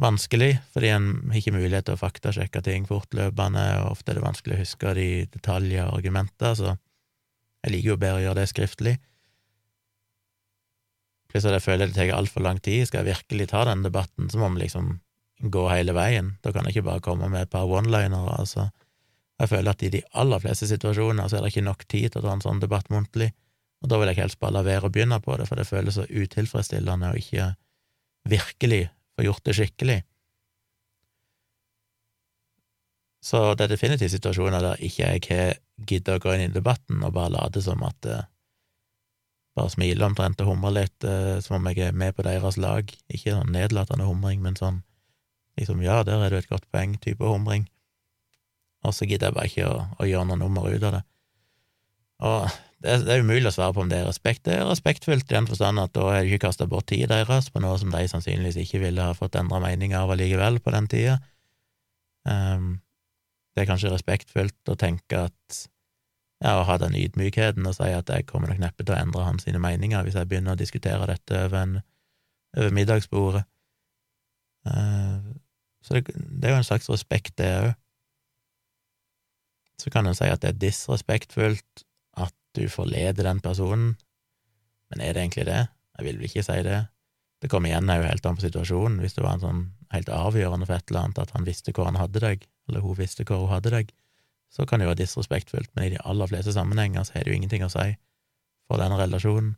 vanskelig, fordi en har ikke mulighet til å faktasjekke ting fortløpende, og ofte er det vanskelig å huske de detaljer og argumenter, så jeg liker jo bedre å gjøre det skriftlig. At jeg føler det tar altfor lang tid. Skal jeg virkelig ta den debatten, så må vi liksom gå hele veien. Da kan jeg ikke bare komme med et par one-linere, altså. Jeg føler at i de aller fleste situasjoner så er det ikke nok tid til å ta en sånn debatt muntlig, og da vil jeg helst bare la være å begynne på det, for det føles så utilfredsstillende å ikke virkelig få gjort det skikkelig. Så det er definitivt situasjoner der ikke jeg har giddet å gå inn i debatten og bare late som at eh, Bare smile omtrent og humre litt, eh, som om jeg er med på deres lag. Ikke sånn nedlatende humring, men sånn liksom ja, der er du et godt poeng-type humring og så gidder jeg bare ikke å, å, gjøre noe nummer ut av det. Og det, det, er umulig å svare på om det er respekt. Det er respektfullt i den forstand at da har du ikke kasta bort tida deres på noe som de sannsynligvis ikke ville ha fått endra mening av allikevel på den tida. Um, det er kanskje respektfullt å tenke at ja, å ha den ydmykheten og si at jeg kommer nok neppe til å endre hans sine meninger hvis jeg begynner å diskutere dette over, en, over middagsbordet. Uh, så det, det, er jo en slags respekt, det òg så kan en si at det er disrespektfullt at du forleder den personen, men er det egentlig det? Jeg vil vel ikke si det. Det kommer igjen jo helt an på situasjonen. Hvis det var en sånn helt avgjørende for et eller annet at han visste hvor han hadde deg, eller hun visste hvor hun hadde deg, så kan det jo være disrespektfullt, men i de aller fleste sammenhenger så har det jo ingenting å si for den relasjonen.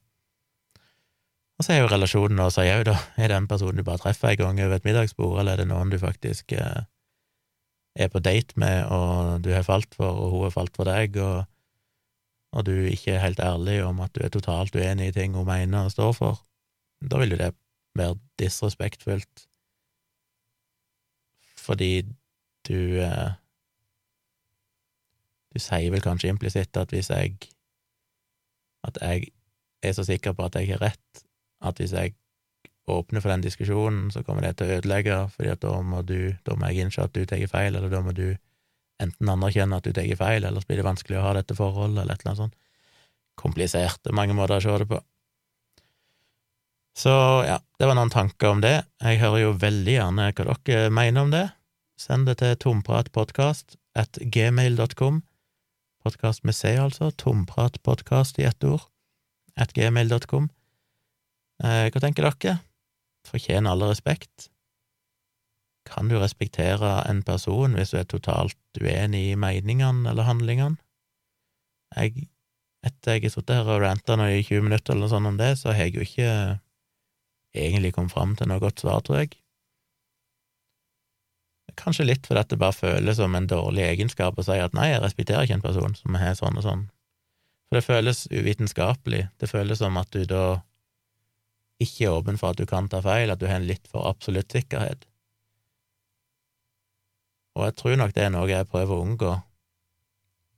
Og så er jo relasjonen også, jeg, da, er det en person du bare treffer en gang over et middagsbord, eller er det noen du faktisk eh, er på date med, og du har falt for, og hun har falt for deg, og, og du ikke er helt ærlig om at du er totalt uenig i ting hun mener og står for, da vil jo det være disrespektfullt, fordi du eh, Du sier vel kanskje implisitt at hvis jeg At jeg er så sikker på at jeg har rett, at hvis jeg åpner for den diskusjonen, så kommer det til å ødelegge, fordi at da må du, da må jeg innse at du tar feil, eller da må du enten anerkjenne at du tar feil, eller så blir det vanskelig å ha dette forholdet, eller et eller annet sånt. Komplisert, det er mange måter å se det på. Så ja, det var noen tanker om det. Jeg hører jo veldig gjerne hva dere mener om det. Send det til tompratpodkast at gmail.com. Podkast med C, altså. Tompratpodkast i ett ord. At gmail.com. Eh, hva tenker dere? Fortjener alle respekt? Kan du respektere en person hvis du er totalt uenig i meningene eller handlingene? Jeg, etter jeg har sittet her og ranta i 20 minutter eller noe sånt om det, så har jeg jo ikke egentlig kommet fram til noe godt svar, tror jeg. Kanskje litt fordi det bare føles som en dårlig egenskap å si at nei, jeg respekterer ikke en person som har sånn og sånn. For det føles uvitenskapelig. Det føles som at du da ikke er åpen for at du kan ta feil, at du har en litt for absolutt sikkerhet. Og jeg tror nok det er noe jeg prøver å unngå,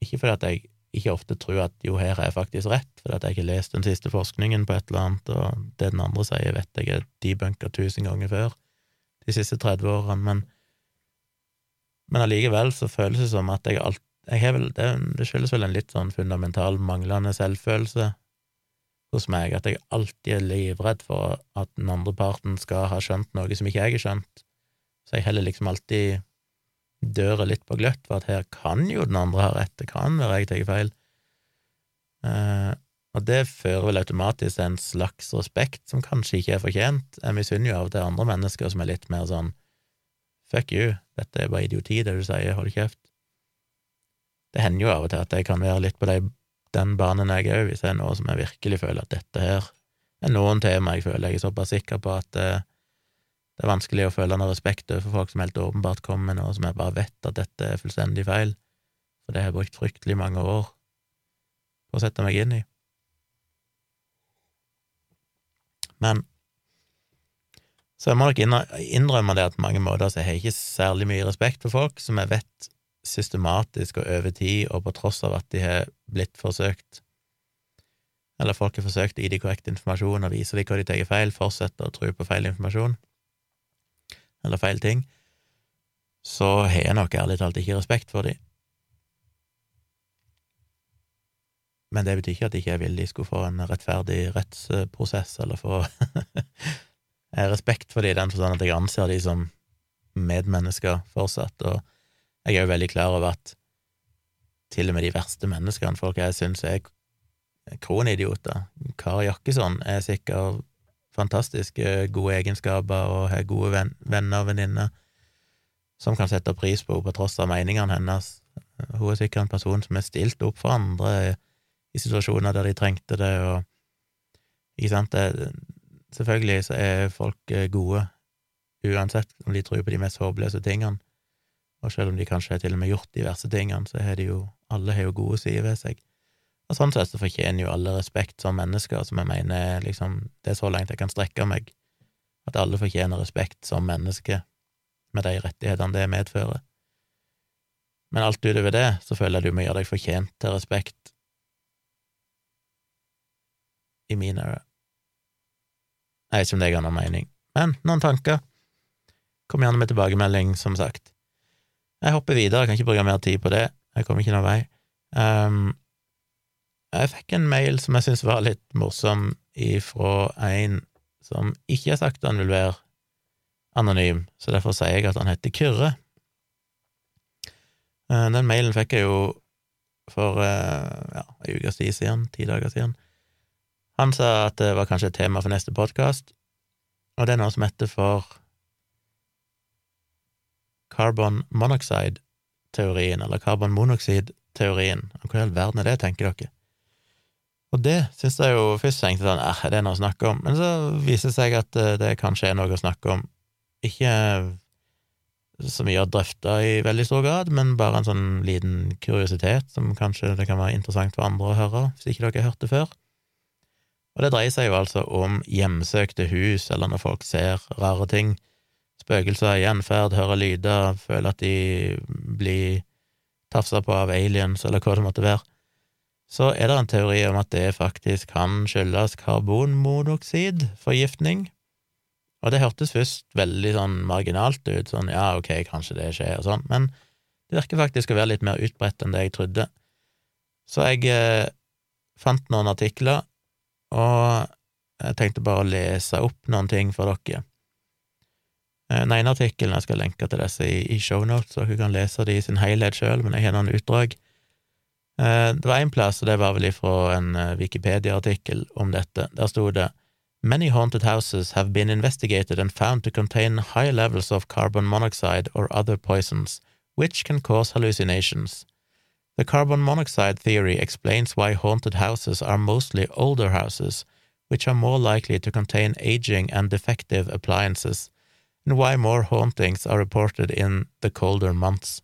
ikke fordi at jeg ikke ofte tror at jo, her er jeg faktisk rett, fordi at jeg ikke har lest den siste forskningen på et eller annet, og det den andre sier, vet jeg er debunka tusen ganger før de siste 30 årene, men men allikevel så føles det som at jeg alt jeg har vel, det, det skyldes vel en litt sånn fundamental manglende selvfølelse hos meg at jeg alltid er livredd for at den andre parten skal ha skjønt noe som ikke jeg har skjønt, så jeg heller liksom alltid døra litt på gløtt for at her kan jo den andre ha rett, det kan være jeg tar feil. Eh, og det fører vel automatisk til en slags respekt som kanskje ikke er fortjent. Jeg misunner jo av og til andre mennesker som er litt mer sånn fuck you, dette er bare idioti, det du sier, hold kjeft. Det hender jo av og til at jeg kan være litt på de den banen jeg òg, hvis det er noe som jeg virkelig føler at dette her er noen tema jeg føler jeg er såpass sikker på at det, eh, det er vanskelig å føle noe respekt overfor folk som helt åpenbart kommer med noe som jeg bare vet at dette er fullstendig feil, for det har jeg brukt fryktelig mange år på å sette meg inn i. Men så jeg må nok innrømme det at på mange måter så har jeg ikke særlig mye respekt for folk som jeg vet systematisk og over tid, og på tross av at de har blitt forsøkt eller folk har forsøkt å gi de korrekt informasjon og vise dem hva de tar feil, fortsetter å tro på feil informasjon. eller feil ting, så har jeg nok ærlig talt ikke respekt for dem. Men det betyr ikke at jeg ikke vil de skulle få en rettferdig rettsprosess, eller få [LAUGHS] respekt for dem i den forstand at jeg anser de som medmennesker fortsatt, og jeg er jo veldig klar over at til og med de verste menneskene, folk jeg syns er kronidioter, Kari Jakkesson, er sikkert fantastiske gode egenskaper og har gode venner og venninner som kan sette pris på henne på tross av meningene hennes. Hun er sikkert en person som er stilt opp for andre i situasjoner der de trengte det, og ikke sant, det, selvfølgelig så er folk gode uansett om de tror på de mest håpløse tingene, og selv om de kanskje har til og med gjort de verste tingene, så har de jo, alle har jo gode sider ved seg. Og sånn sett så fortjener jo alle respekt som mennesker, som jeg mener liksom, det er så langt jeg kan strekke meg, at alle fortjener respekt som mennesker, med de rettighetene det medfører. Men alt utover det, så føler jeg du må gjøre deg fortjent til respekt i mine øyne. Jeg vet ikke om det ga noen mening, men noen tanker. Kom gjerne med tilbakemelding, som sagt. Jeg hopper videre, jeg kan ikke bruke mer tid på det, jeg kommer ikke noen vei. Um, jeg fikk en mail som jeg syns var litt morsom, ifra en som ikke har sagt han vil være anonym, så derfor sier jeg at han heter Kyrre. Uh, den mailen fikk jeg jo for uh, ja, ei ukes tid siden, ti dager siden. Han sa at det var kanskje et tema for neste podkast, og det er noe som heter for carbon monoxide-teorien, eller carbon monoxide-teorien. Hva i all verden er det, tenker dere? Og det syns jeg jo først tenkte sånn, eh, det er noe å snakke om, men så viser det seg at eh, det kanskje er noe å snakke om. Ikke så mye å drøfte i veldig stor grad, men bare en sånn liten kuriositet som kanskje det kan være interessant for andre å høre, hvis ikke dere har hørt det før. Og det dreier seg jo altså om hjemsøkte hus, eller når folk ser rare ting, spøkelser, gjenferd, hører lyder, føler at de blir tafsa på av aliens, eller hva det måtte være, så er det en teori om at det faktisk kan skyldes karbonmonoksidforgiftning. Og det hørtes først veldig sånn marginalt ut, sånn ja, ok, kanskje det skjer, og sånn, men det virker faktisk å være litt mer utbredt enn det jeg trodde. Så jeg eh, fant noen artikler og jeg tenkte bare å lese opp noen ting for dere. Eh, den ene artikkelen, jeg skal lenke til disse i, i shownotes, så hun kan lese det i sin helhet sjøl, men jeg har noen utdrag. Eh, det var én plass, og det var vel ifra en eh, Wikipedia-artikkel om dette. Der sto det Many haunted houses have been investigated and found to contain high levels of carbon monoxide or other poisons, which can cause hallucinations. The carbon monoxide theory explains why haunted houses are mostly older houses, which are more likely to contain aging and defective appliances, and why more hauntings are reported in the colder months.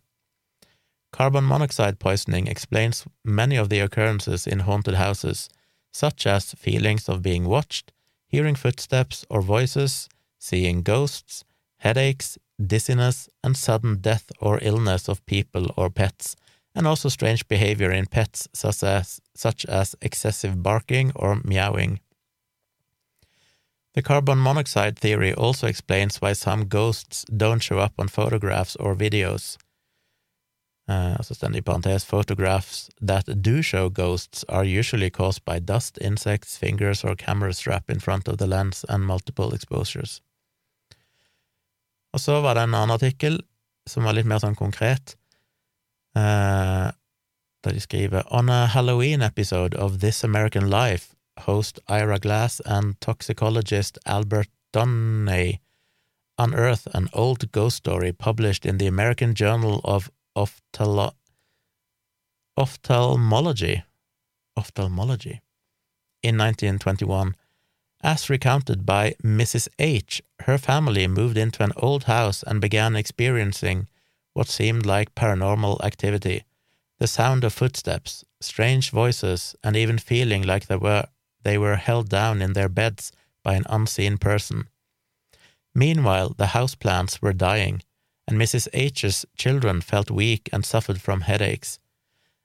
Carbon monoxide poisoning explains many of the occurrences in haunted houses, such as feelings of being watched, hearing footsteps or voices, seeing ghosts, headaches, dizziness, and sudden death or illness of people or pets, and also strange behavior in pets such as, such as excessive barking or meowing. The carbon monoxide theory also explains why some ghosts don't show up on photographs or videos. Uh, stender i parentes, photographs that do show ghosts are usually caused by dust, insects, fingers or camera strap in front of the lens and multiple exposures. Og så var det en annen artikkel som var litt mer sånn konkret, Uh, da de skriver On a Halloween episode of This American Life, host Ira Glass and toxicologist Albert Donnay unearth an old ghost story published in the American Journal of Ophthalmology. Ophthalmology in 1921. As recounted by Mrs. H, her family moved into an old house and began experiencing what seemed like paranormal activity, the sound of footsteps, strange voices, and even feeling like there were, they were held down in their beds by an unseen person. Meanwhile, the houseplants were dying, and Mrs. H's children felt weak and suffered from headaches.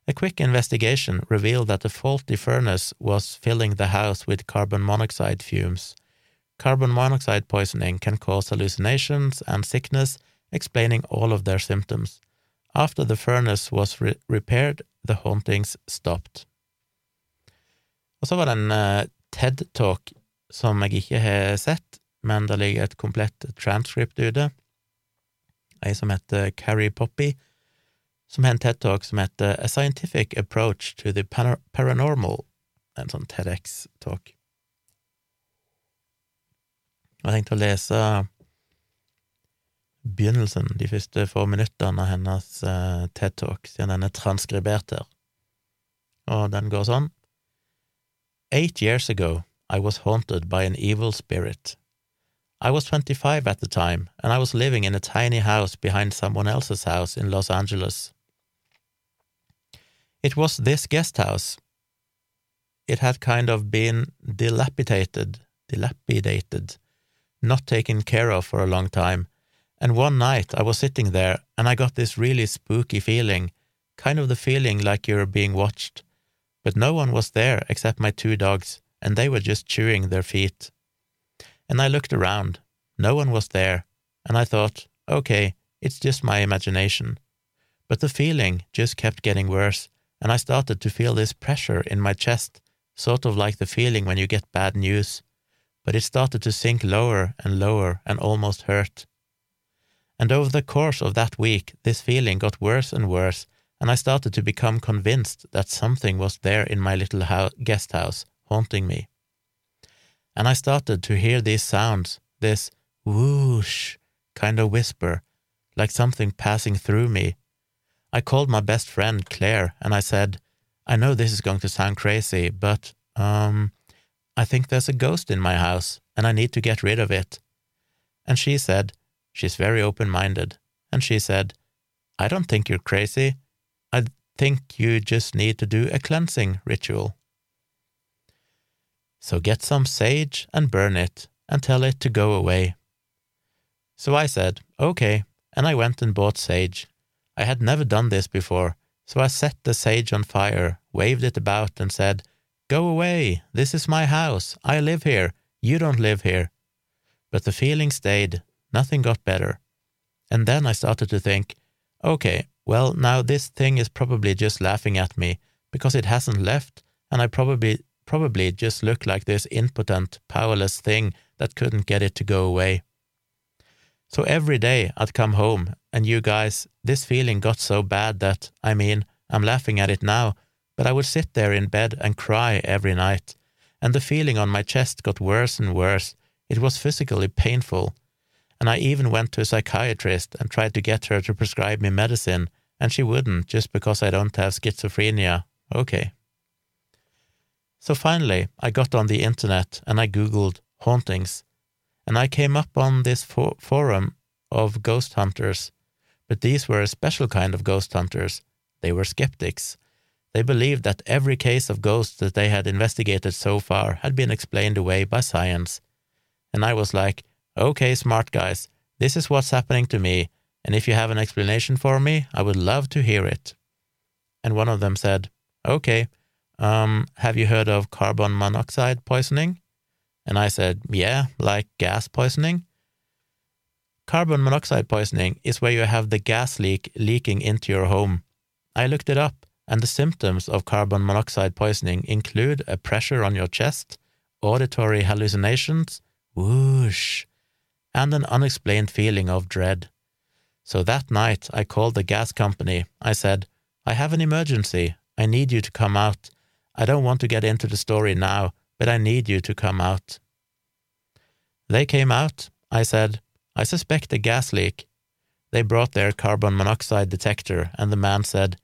A quick investigation revealed that the faulty furnace was filling the house with carbon monoxide fumes, carbon monoxide poisoning can cause hallucinations and sickness, explaining all of their symptoms. After the furnace was re repaired, the hauntings stopped. Og så var det en uh, TED-talk som jeg ikke har sett, men det ligger et komplett transcript ute. Ei som heter Carrie Poppy, som har en TED-talk som heter A Scientific Approach to the Paranormal, en sånn TEDx-talk. Jeg tenkte å lese begynnelsen, de første få minuttene av hennes uh, TED-talk, siden den er transkribert her. Og den går sånn. Eight years ago, I was haunted by an evil spirit. I was 25 at the time, and I was living in a tiny house behind someone else's house in Los Angeles. It was this guest house. It had kind of been dilapidated, dilapidated, not taken care of for a long time, and one night I was sitting there and I got this really spooky feeling, kind of the feeling like you're being watched. But no one was there except my two dogs, and they were just chewing their feet. And I looked around. No one was there, and I thought, okay, it's just my imagination. But the feeling just kept getting worse, and I started to feel this pressure in my chest, sort of like the feeling when you get bad news but it started to sink lower and lower and almost hurt. And over the course of that week, this feeling got worse and worse, and I started to become convinced that something was there in my little guest house, haunting me. And I started to hear these sounds, this whoosh kind of whisper, like something passing through me. I called my best friend Claire, and I said, I know this is going to sound crazy, but, um, I think there's a ghost in my house, and I need to get rid of it. And she said, She's very open minded, and she said, I don't think you're crazy. I think you just need to do a cleansing ritual. So get some sage and burn it, and tell it to go away. So I said, Okay, and I went and bought sage. I had never done this before, so I set the sage on fire, waved it about, and said, Go away! This is my house. I live here. You don't live here. But the feeling stayed. Nothing got better. And then I started to think, okay, well, now this thing is probably just laughing at me because it hasn't left, and I probably probably just look like this impotent, powerless thing that couldn't get it to go away. So every day I'd come home, and you guys, this feeling got so bad that, I mean, I'm laughing at it now, but I would sit there in bed and cry every night, and the feeling on my chest got worse and worse. It was physically painful, and I even went to a psychiatrist and tried to get her to prescribe me medicine, and she wouldn't just because I don't have schizophrenia. Okay. So finally, I got on the internet and I googled hauntings, and I came up on this for- forum of ghost hunters, but these were a special kind of ghost hunters. They were skeptics they believed that every case of ghosts that they had investigated so far had been explained away by science. And I was like, okay, smart guys, this is what's happening to me, and if you have an explanation for me, I would love to hear it. And one of them said, okay, um, have you heard of carbon monoxide poisoning? And I said, yeah, like gas poisoning. Carbon monoxide poisoning is where you have the gas leak leaking into your home. I looked it up and the symptoms of carbon monoxide poisoning include a pressure on your chest, auditory hallucinations, whoosh, and an unexplained feeling of dread. So that night I called the gas company. I said, I have an emergency. I need you to come out. I don't want to get into the story now, but I need you to come out. They came out. I said, I suspect a gas leak. They brought their carbon monoxide detector, and the man said,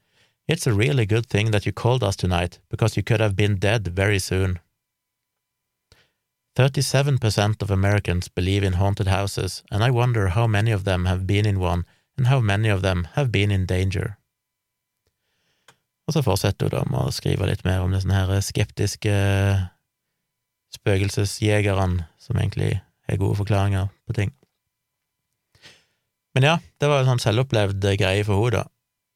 it's a really good thing that you called us tonight, because you could have been dead very soon. 37% of Americans believe in haunted houses, and I wonder how many of them have been in one, and how many of them have been in danger. Og så fortsetter hun da med å skrive litt mer om disse her skeptiske spøkelsesjegerne som egentlig har gode forklaringer på ting. Men ja, det var en sånn selvopplevd greie for henne, da.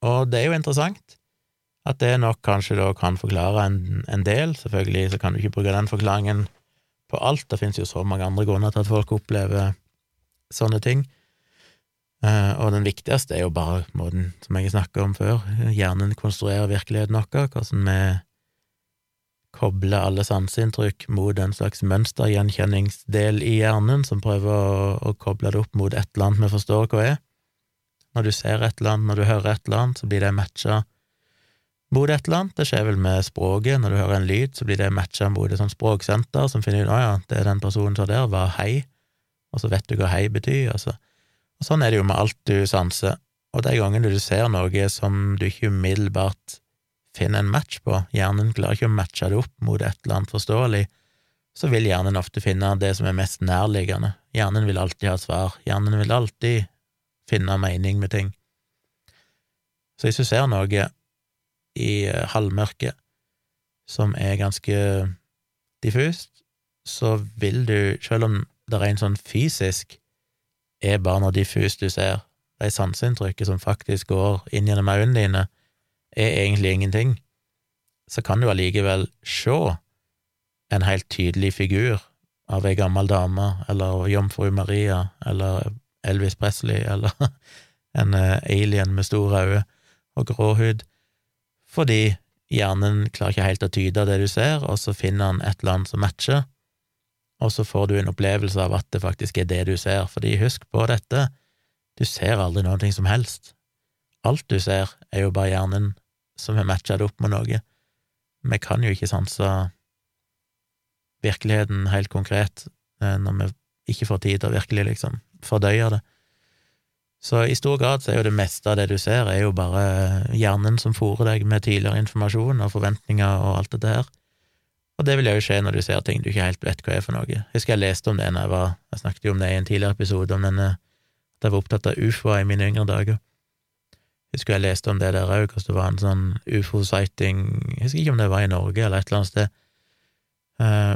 Og det er jo interessant at det nok kanskje da kan forklare en, en del. Selvfølgelig så kan du ikke bruke den forklaringen på alt. Det finnes jo så mange andre grunner til at folk opplever sånne ting. Eh, og den viktigste er jo bare måten som jeg snakka om før, hjernen konstruerer virkeligheten vår, hvordan vi kobler alle sanseinntrykk mot en slags mønstergjenkjenningsdel i hjernen som prøver å, å, koble det opp mot et eller annet vi forstår hva er. Når du ser et eller annet, når du hører et eller annet, så blir det matcha mot et eller annet. Det skjer vel med språket. Når du hører en lyd, så blir det matcha mot et sånt språksenter som finner ut å ja, det er den personen som der hva hei, og så vet du hva hei betyr. Altså. Og sånn er det jo med alt du sanser. Og de gangene du ser noe som du ikke umiddelbart finner en match på, hjernen klarer ikke å matche det opp mot et eller annet forståelig, så vil hjernen ofte finne det som er mest nærliggende. Hjernen vil alltid ha svar. Hjernen vil alltid finne mening med ting. Så hvis du ser noe i eh, halvmørket som er ganske diffust, så vil du, selv om det en sånn fysisk er bare noe diffust du ser, de sanseinntrykket som faktisk går inn gjennom øynene dine, er egentlig ingenting, så kan du allikevel se en helt tydelig figur av ei gammel dame, eller jomfru Maria, eller Elvis Presley, eller [LAUGHS] en eh, alien med store øyne og grå hud, fordi hjernen klarer ikke helt å tyde det du ser, og så finner han et eller annet som matcher, og så får du en opplevelse av at det faktisk er det du ser, fordi husk på dette, du ser aldri noe som helst. Alt du ser, er jo bare hjernen som har matcha det opp med noe. Vi kan jo ikke sanse virkeligheten helt konkret eh, når vi ikke får tid til å virkelig liksom fordøye det. Så i stor grad så er jo det meste av det du ser, er jo bare hjernen som fòrer deg med tidligere informasjon og forventninger og alt dette her. Og det vil jo skje når du ser ting du ikke helt vet hva er for noe. Jeg husker jeg leste om det når jeg var Jeg snakket jo om det i en tidligere episode, om denne at jeg var opptatt av ufoer i mine yngre dager. Jeg husker jeg leste om det der òg, hvordan det var en sånn ufo-sighting Jeg husker ikke om det var i Norge eller et eller annet sted. Eh,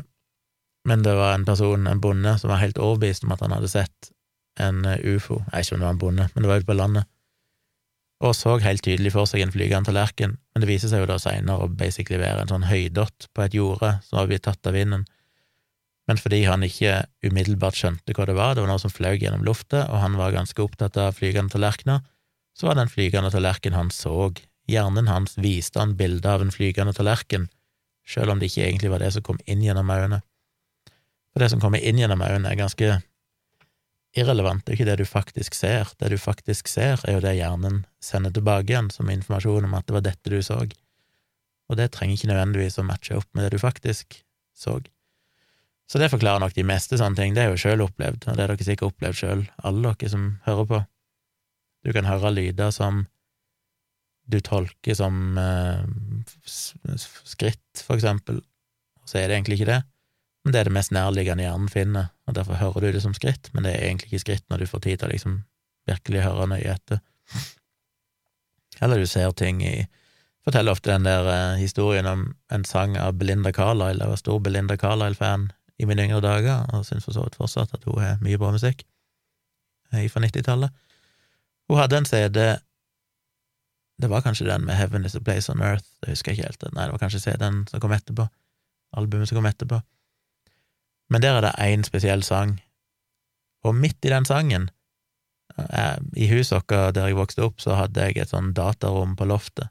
men det var en person, en bonde, som var helt overbevist om at han hadde sett en eh, ufo. Jeg vet ikke om det var en bonde, men det var ute på landet. Og så helt tydelig for seg en flygende tallerken, men det viser seg jo da seinere å basically være en sånn høydott på et jorde som var blitt tatt av vinden. Men fordi han ikke umiddelbart skjønte hva det var, det var noe som fløy gjennom lufta, og han var ganske opptatt av flygende tallerkener, så var den flygende tallerken han så. Hjernen hans viste han bilde av en flygende tallerken, selv om det ikke egentlig var det som kom inn gjennom øynene. For det som kommer inn gjennom øynene, er ganske irrelevant, det er jo ikke det du faktisk ser. Det du faktisk ser, er jo det hjernen sender tilbake igjen som informasjon om at det var dette du så, og det trenger ikke nødvendigvis å matche opp med det du faktisk så. Så det forklarer nok de meste sånne ting, det er jo sjøl opplevd, og det har dere sikkert opplevd sjøl, alle dere som hører på. Du kan høre lyder som du tolker som eh, skritt, for eksempel, og så er det egentlig ikke det det er det mest nærliggende hjernen finner, og derfor hører du det som skritt, men det er egentlig ikke skritt når du får tid til å liksom virkelig høre nøye etter. Eller du ser ting i Forteller ofte den der eh, historien om en sang av Belinda Carlisle. Jeg var stor Belinda Carlisle-fan i mine yngre dager, og syns for så vidt fortsatt at hun har mye bra musikk eh, fra 90-tallet. Hun hadde en CD Det var kanskje den med Heaven Is A Place On Earth, det husker jeg ikke helt. Nei, det var kanskje CD-en som kom etterpå. Albumet som kom etterpå. Men der er det én spesiell sang, og midt i den sangen, eh, i huset vårt der jeg vokste opp, så hadde jeg et sånn datarom på loftet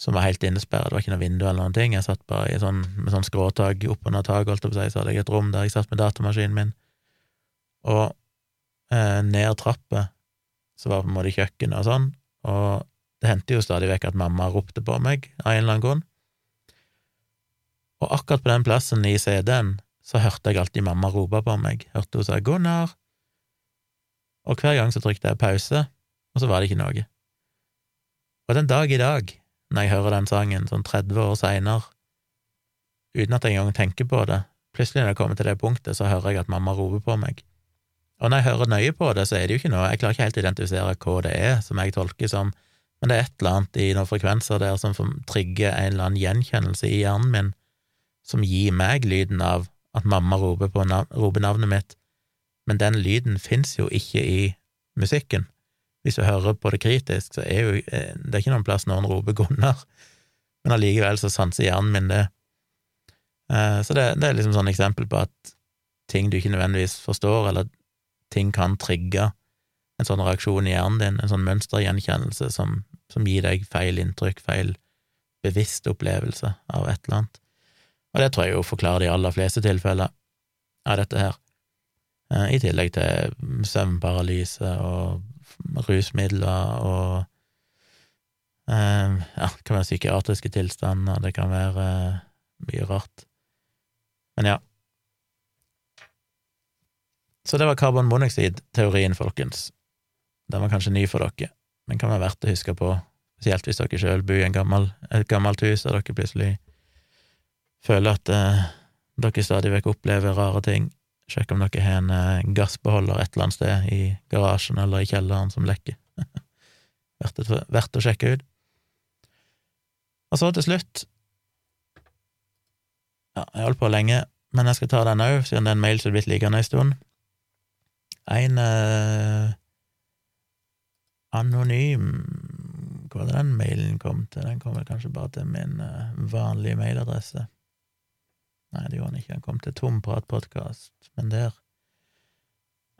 som var helt innesperret, det var ikke noe vindu eller noen ting, jeg satt bare sånn, med sånn skråtak oppunder taket, holdt jeg på å si, så hadde jeg et rom der jeg satt med datamaskinen min, og eh, ned trappa så var på en måte kjøkkenet og sånn, og det hendte jo stadig vekk at mamma ropte på meg av en eller annen grunn, og akkurat på den plassen i CD-en så hørte jeg alltid mamma rope på meg, hørte hun sa Gunnar, og hver gang så trykte jeg pause, og så var det ikke noe. Og den dag i dag, når jeg hører den sangen sånn 30 år seinere, uten at jeg engang tenker på det, plutselig når jeg kommer til det punktet, så hører jeg at mamma roper på meg. Og når jeg hører nøye på det, så er det jo ikke noe, jeg klarer ikke helt å identifisere hva det er som jeg tolker som, men det er et eller annet i noen frekvenser der som trigger en eller annen gjenkjennelse i hjernen min, som gir meg lyden av at mamma roper, nav roper navnet mitt, men den lyden fins jo ikke i musikken. Hvis du hører på det kritisk, så er jo eh, det er ikke noen plass noen roper Gunnar, men allikevel så sanser hjernen min det. Eh, så det, det er liksom sånn eksempel på at ting du ikke nødvendigvis forstår, eller ting kan trigge en sånn reaksjon i hjernen din, en sånn mønstergjenkjennelse som, som gir deg feil inntrykk, feil bevisst opplevelse av et eller annet. Og det tror jeg jo forklarer de aller fleste tilfeller av dette her, eh, i tillegg til søvnparalyse og rusmidler og eh, ja, det kan være psykiatriske tilstander, det kan være eh, mye rart. Men ja. Så det var karbonmonoksid-teorien, folkens. Den var kanskje ny for dere, men kan være verdt å huske på, spesielt hvis dere sjøl bor i gammel, et gammelt hus og dere plutselig føler at eh, dere stadig vekk opplever rare ting. Sjekk om dere har en eh, gassbeholder et eller annet sted i garasjen eller i kjelleren som lekker. [LAUGHS] verdt, verdt å sjekke ut. Og så til slutt Ja, jeg holdt på lenge, men jeg skal ta den òg, siden det er en mail som er blitt liggende en stund. En eh, anonym Hva var det den mailen kom til? Den kom vel kanskje bare til min eh, vanlige mailadresse. Nei, det gjorde han ikke, han kom til Tompratpodkast, men der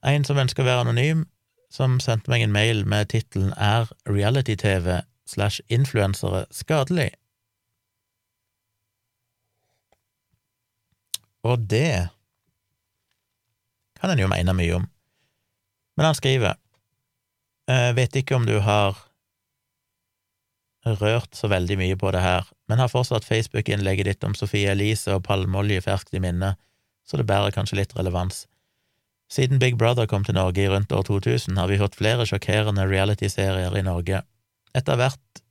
En som ønsker å være anonym, som sendte meg en mail med tittelen Er reality-TV slash influensere skadelig? Og det kan en jo mene mye om. Men han skriver jeg Vet ikke om du har rørt så veldig mye på det her, men har fortsatt Facebook-innlegget ditt om Sofie Elise og palmeolje ferskt i minne, så det bærer kanskje litt relevans. Siden Big Brother kom til Norge i rundt år 2000, har vi hørt flere sjokkerende reality-serier i Norge. Etter hvert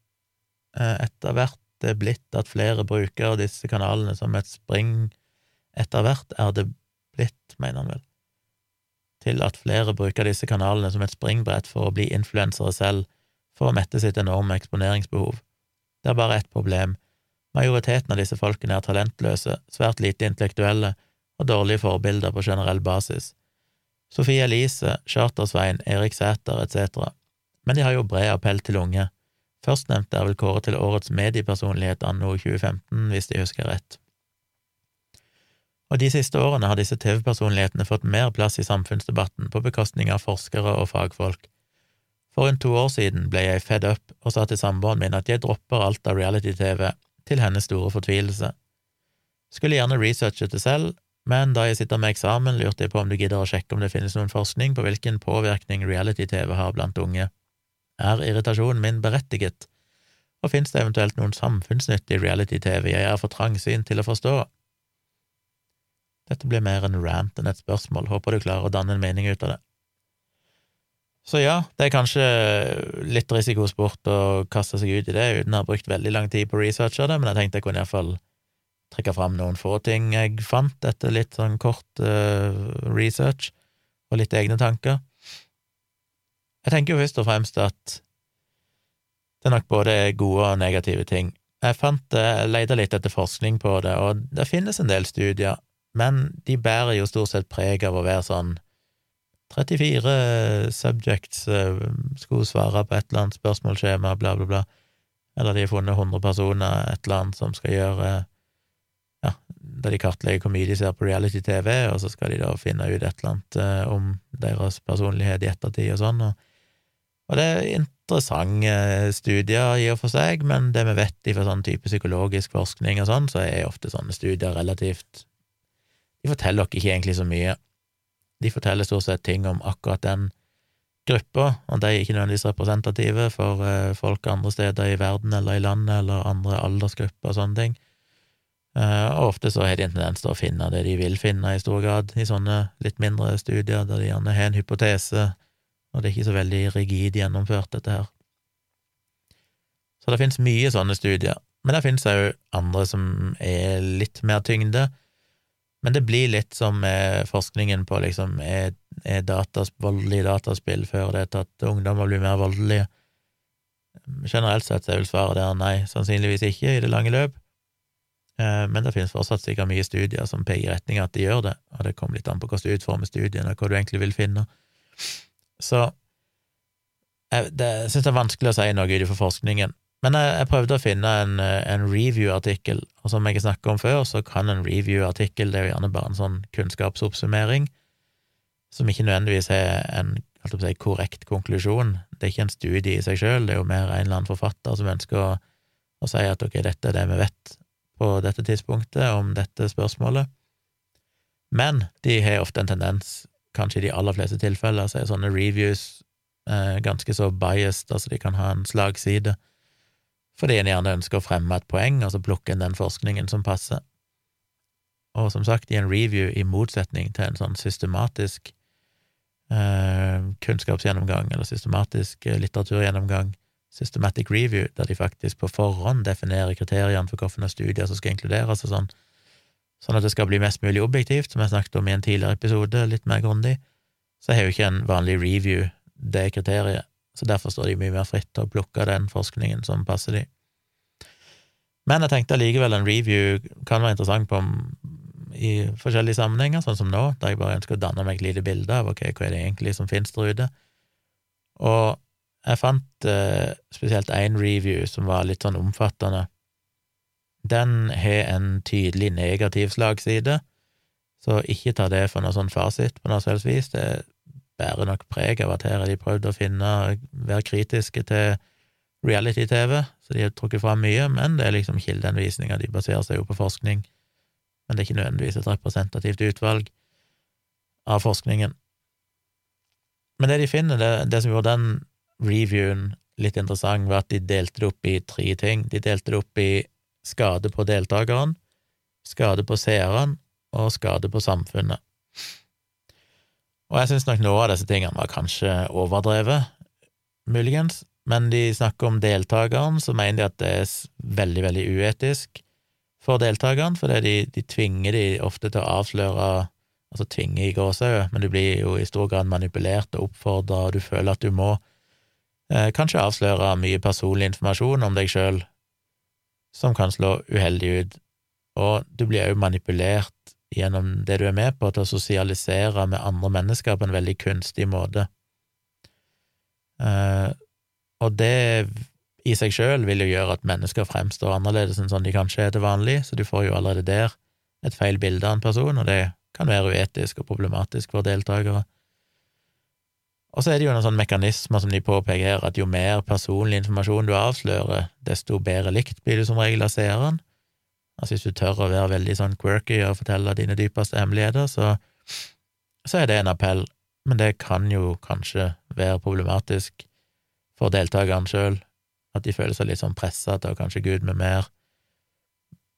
eh, etter hvert det blitt at flere bruker disse kanalene som et spring Etter hvert er det blitt, mener han vel til at flere bruker disse kanalene som et springbrett for å bli influensere selv, for å mette sitt enorme eksponeringsbehov. Det er bare ett problem. Majoriteten av disse folkene er talentløse, svært lite intellektuelle og dårlige forbilder på generell basis. Sofie Elise, Chartersvein, Erik Sæter etc. Men de har jo bred appell til unge. Førstnevnte er vel kåret til årets mediepersonlighet anno 2015, hvis de husker rett og de siste årene har disse TV-personlighetene fått mer plass i samfunnsdebatten på bekostning av forskere og fagfolk. For rundt to år siden ble jeg fed up og sa til samboeren min at jeg dropper alt av reality-TV, til hennes store fortvilelse. Skulle gjerne researche det selv, men da jeg sitter med eksamen, lurte jeg på om du gidder å sjekke om det finnes noen forskning på hvilken påvirkning reality-TV har blant unge. Er irritasjonen min berettiget, og finnes det eventuelt noen samfunnsnyttig reality-TV jeg er for trangsynt til å forstå? Dette blir mer en rant enn et spørsmål, håper du klarer å danne en mening ut av det. Så ja, det er kanskje litt risikosport å kaste seg ut i det uten å ha brukt veldig lang tid på å researche det, men jeg tenkte jeg kunne iallfall trekke fram noen få ting jeg fant etter litt sånn kort uh, research og litt egne tanker. Jeg tenker jo først og fremst at det er nok både gode og negative ting. Jeg fant, jeg leita litt etter forskning på det, og det finnes en del studier men de bærer jo stort sett preg av å være sånn 34 subjects uh, skulle svare på et eller annet spørsmålsskjema, bla, bla, bla, eller de har funnet 100 personer, et eller annet, som skal gjøre ja, da de kartlegger hvor mye de ser på reality-TV, og så skal de da finne ut et eller annet uh, om deres personlighet i ettertid og sånn, og, og det er interessante studier i og for seg, men det vi vet fra sånn type psykologisk forskning og sånn, så er ofte sånne studier relativt de forteller dere ikke egentlig så mye. De forteller stort sett ting om akkurat den gruppa, og de er ikke nødvendigvis representative for eh, folk andre steder i verden eller i landet eller andre aldersgrupper og sånne ting. Eh, og ofte så har de en tendens til å finne det de vil finne, i stor grad, i sånne litt mindre studier der de gjerne har en hypotese, og det er ikke så veldig rigid gjennomført, dette her. Så det finnes mye sånne studier, men det finnes òg andre som er litt mer tyngde, men det blir litt som med forskningen på liksom er, er datas, voldelige dataspill før det til at ungdommer blir mer voldelige. Generelt sett så vel svaret der nei, sannsynligvis ikke i det lange løp, eh, men det finnes fortsatt sikkert mye studier som peker i retning at de gjør det, og det kommer litt an på hvordan du utformer studiene, og hva du egentlig vil finne. Så jeg, det, synes det er vanskelig å si noe ut ifra forskningen, Men jeg, jeg prøvde å finne en, en review-artikkel, og som jeg snakket om før, så kan en review-artikkel, det er jo gjerne bare en sånn kunnskapsoppsummering, som ikke nødvendigvis er en si, korrekt konklusjon. Det er ikke en studie i seg sjøl, det er jo mer en eller annen forfatter som ønsker å, å si at ok, dette er det vi vet på dette tidspunktet om dette spørsmålet. Men de har ofte en tendens, kanskje i de aller fleste tilfeller, så er sånne reviews eh, ganske så biased, altså de kan ha en slagside, fordi en gjerne ønsker å fremme et poeng, og så plukke en den forskningen som passer. Og som sagt, i en review, i motsetning til en sånn systematisk eh, kunnskapsgjennomgang eller systematisk eh, litteraturgjennomgang, systematic review, der de faktisk på forhånd definerer kriteriene for hvilke studier som skal inkluderes og sånn, sånn at det skal bli mest mulig objektivt, som jeg snakket om i en tidligere episode, litt mer grundig, så har jo ikke en vanlig review det kriteriet, så derfor står de mye mer fritt til å plukke den forskningen som passer de. Men jeg tenkte allikevel en review kan være interessant på i forskjellige sammenhenger, sånn som nå, der jeg bare ønsker å danne meg et lite bilde av ok, hva er det egentlig som finnes der ute. Og jeg fant eh, spesielt én review som var litt sånn omfattende, den har en tydelig negativ slagside, så ikke ta det for noe sånn fasit på noe selvsvis. vis. Det bærer nok preg av at her har de prøvd å finne, være kritiske til reality-TV, så de har trukket fram mye, men det er liksom kildeanvisninger, de baserer seg jo på forskning, men det er ikke nødvendigvis et representativt utvalg av forskningen. Men det de finner, det, det som gjorde den reviewen litt interessant, var at de delte det opp i tre ting. De delte det opp i skade på deltakeren, skade på seeren og skade på samfunnet. Og jeg syns nok noe av disse tingene var kanskje overdrevet, muligens, men de snakker om deltakeren, så mener de at det er veldig, veldig uetisk for deltakeren, fordi de, de tvinger de ofte til å avsløre Altså tvinge i gåsehud, men du blir jo i stor grad manipulert og oppfordra, og du føler at du må eh, kanskje avsløre mye personlig informasjon om deg sjøl som kan slå uheldig ut, og du blir òg manipulert gjennom det du er med på, til å sosialisere med andre mennesker på en veldig kunstig måte. Uh, og det i seg sjøl vil jo gjøre at mennesker fremstår annerledes enn sånn de kanskje er til vanlig, så du får jo allerede der et feil bilde av en person, og det kan være uetisk og problematisk for deltakere. Og så er det jo noen sånne mekanismer som de påpeker her, at jo mer personlig informasjon du avslører, desto bedre likt blir du som regel av seeren. Altså hvis du tør å være veldig sånn quirky og fortelle dine dypeste hemmeligheter, så, så er det en appell, men det kan jo kanskje være problematisk for deltakerne sjøl, at de føler seg litt sånn pressa til å kanskje gå ut med mer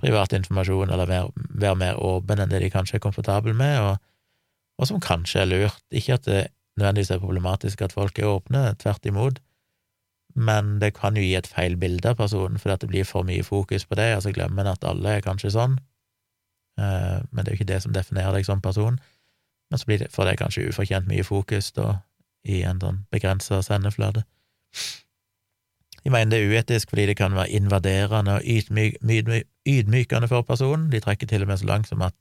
privat informasjon, eller være, være mer åpen enn det de kanskje er komfortable med, og, og som kanskje er lurt. Ikke at det nødvendigvis er problematisk at folk er åpne, tvert imot, men det kan jo gi et feil bilde av personen, fordi at det blir for mye fokus på det, og så glemmer en at alle er kanskje sånn, eh, men det er jo ikke det som definerer deg som person, men så det, får det kanskje ufortjent mye fokus da, i en sånn begrensa sendeflate. De mener det er uetisk fordi det kan være invaderende og ydmykende for personen, de trekker til og med så langt som at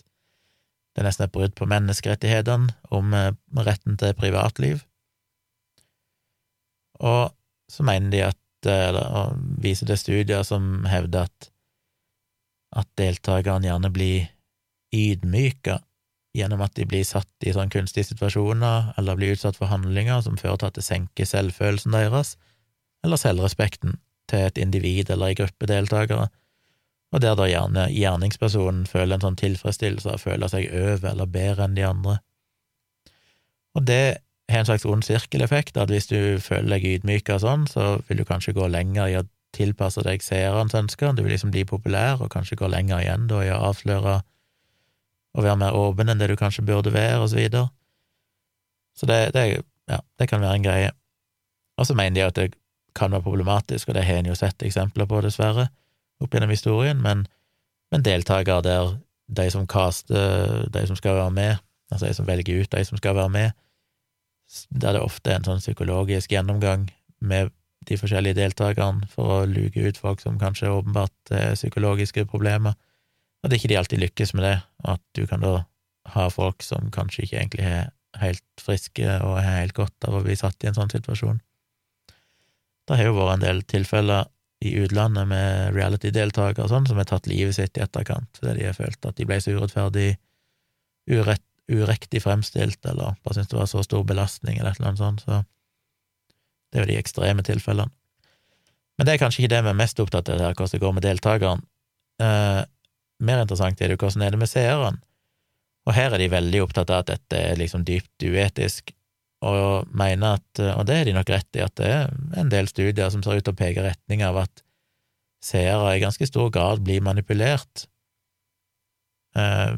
det er nesten et brudd på menneskerettighetene om eh, retten til privatliv. Og så mener de at, eh, eller viser det studier som hevder at, at deltakerne gjerne blir ydmyka gjennom at de blir satt i sånn kunstige situasjoner eller blir utsatt for handlinger som fører til at det senker selvfølelsen deres, eller selvrespekten til et individ eller ei gruppe deltakere og der da gjerne gjerningspersonen føler en sånn tilfredsstillelse og føler seg over eller bedre enn de andre. Og det har en slags ond sirkeleffekt, at hvis du føler deg ydmyka sånn, så vil du kanskje gå lenger i å tilpasse deg seerens ønsker, du vil liksom bli populær, og kanskje gå lenger igjen da i å avsløre og være mer åpen enn det du kanskje burde være, og så videre. Så det, det, ja, det kan være en greie. Og så mener de at det kan være problematisk, og det har en jo sett eksempler på, dessverre, opp gjennom historien, men, men deltakere der de som caster, de som skal være med, altså de som velger ut de som skal være med, der det ofte er en sånn psykologisk gjennomgang med de forskjellige deltakerne for å luke ut folk som kanskje åpenbart har psykologiske problemer, er ikke de alltid lykkes med det, og at du kan da ha folk som kanskje ikke egentlig er helt friske og har helt godt av å bli satt i en sånn situasjon. Det har jo vært en del tilfeller i utlandet med reality-deltakere og sånn, som har tatt livet sitt i etterkant fordi de har følt at de ble så urettferdig, urett, urektig fremstilt, eller bare syntes det var så stor belastning, eller et eller annet sånt, så det er jo de ekstreme tilfellene. Men det er kanskje ikke det vi er mest opptatt av her, hvordan det går med deltakeren. Eh, mer interessant er det jo hvordan er det med seeren. Og her er de veldig opptatt av at dette er liksom dypt uetisk, og mener at, og det er de nok rett i, at det er en del studier som ser ut til å peke retning av at seere i ganske stor grad blir manipulert. Eh,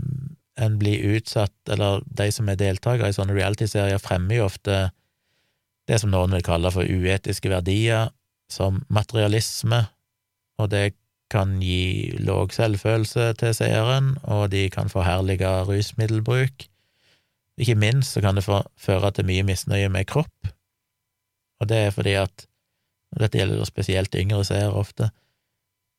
en blir utsatt, eller de som er deltakere i sånne reality-serier, fremmer jo ofte det som noen vil kalle for uetiske verdier, som materialisme, og det kan gi låg selvfølelse til seeren, og de kan forherlige rusmiddelbruk. Ikke minst så kan det føre til mye misnøye med kropp, og det er fordi at, dette gjelder spesielt yngre seere ofte,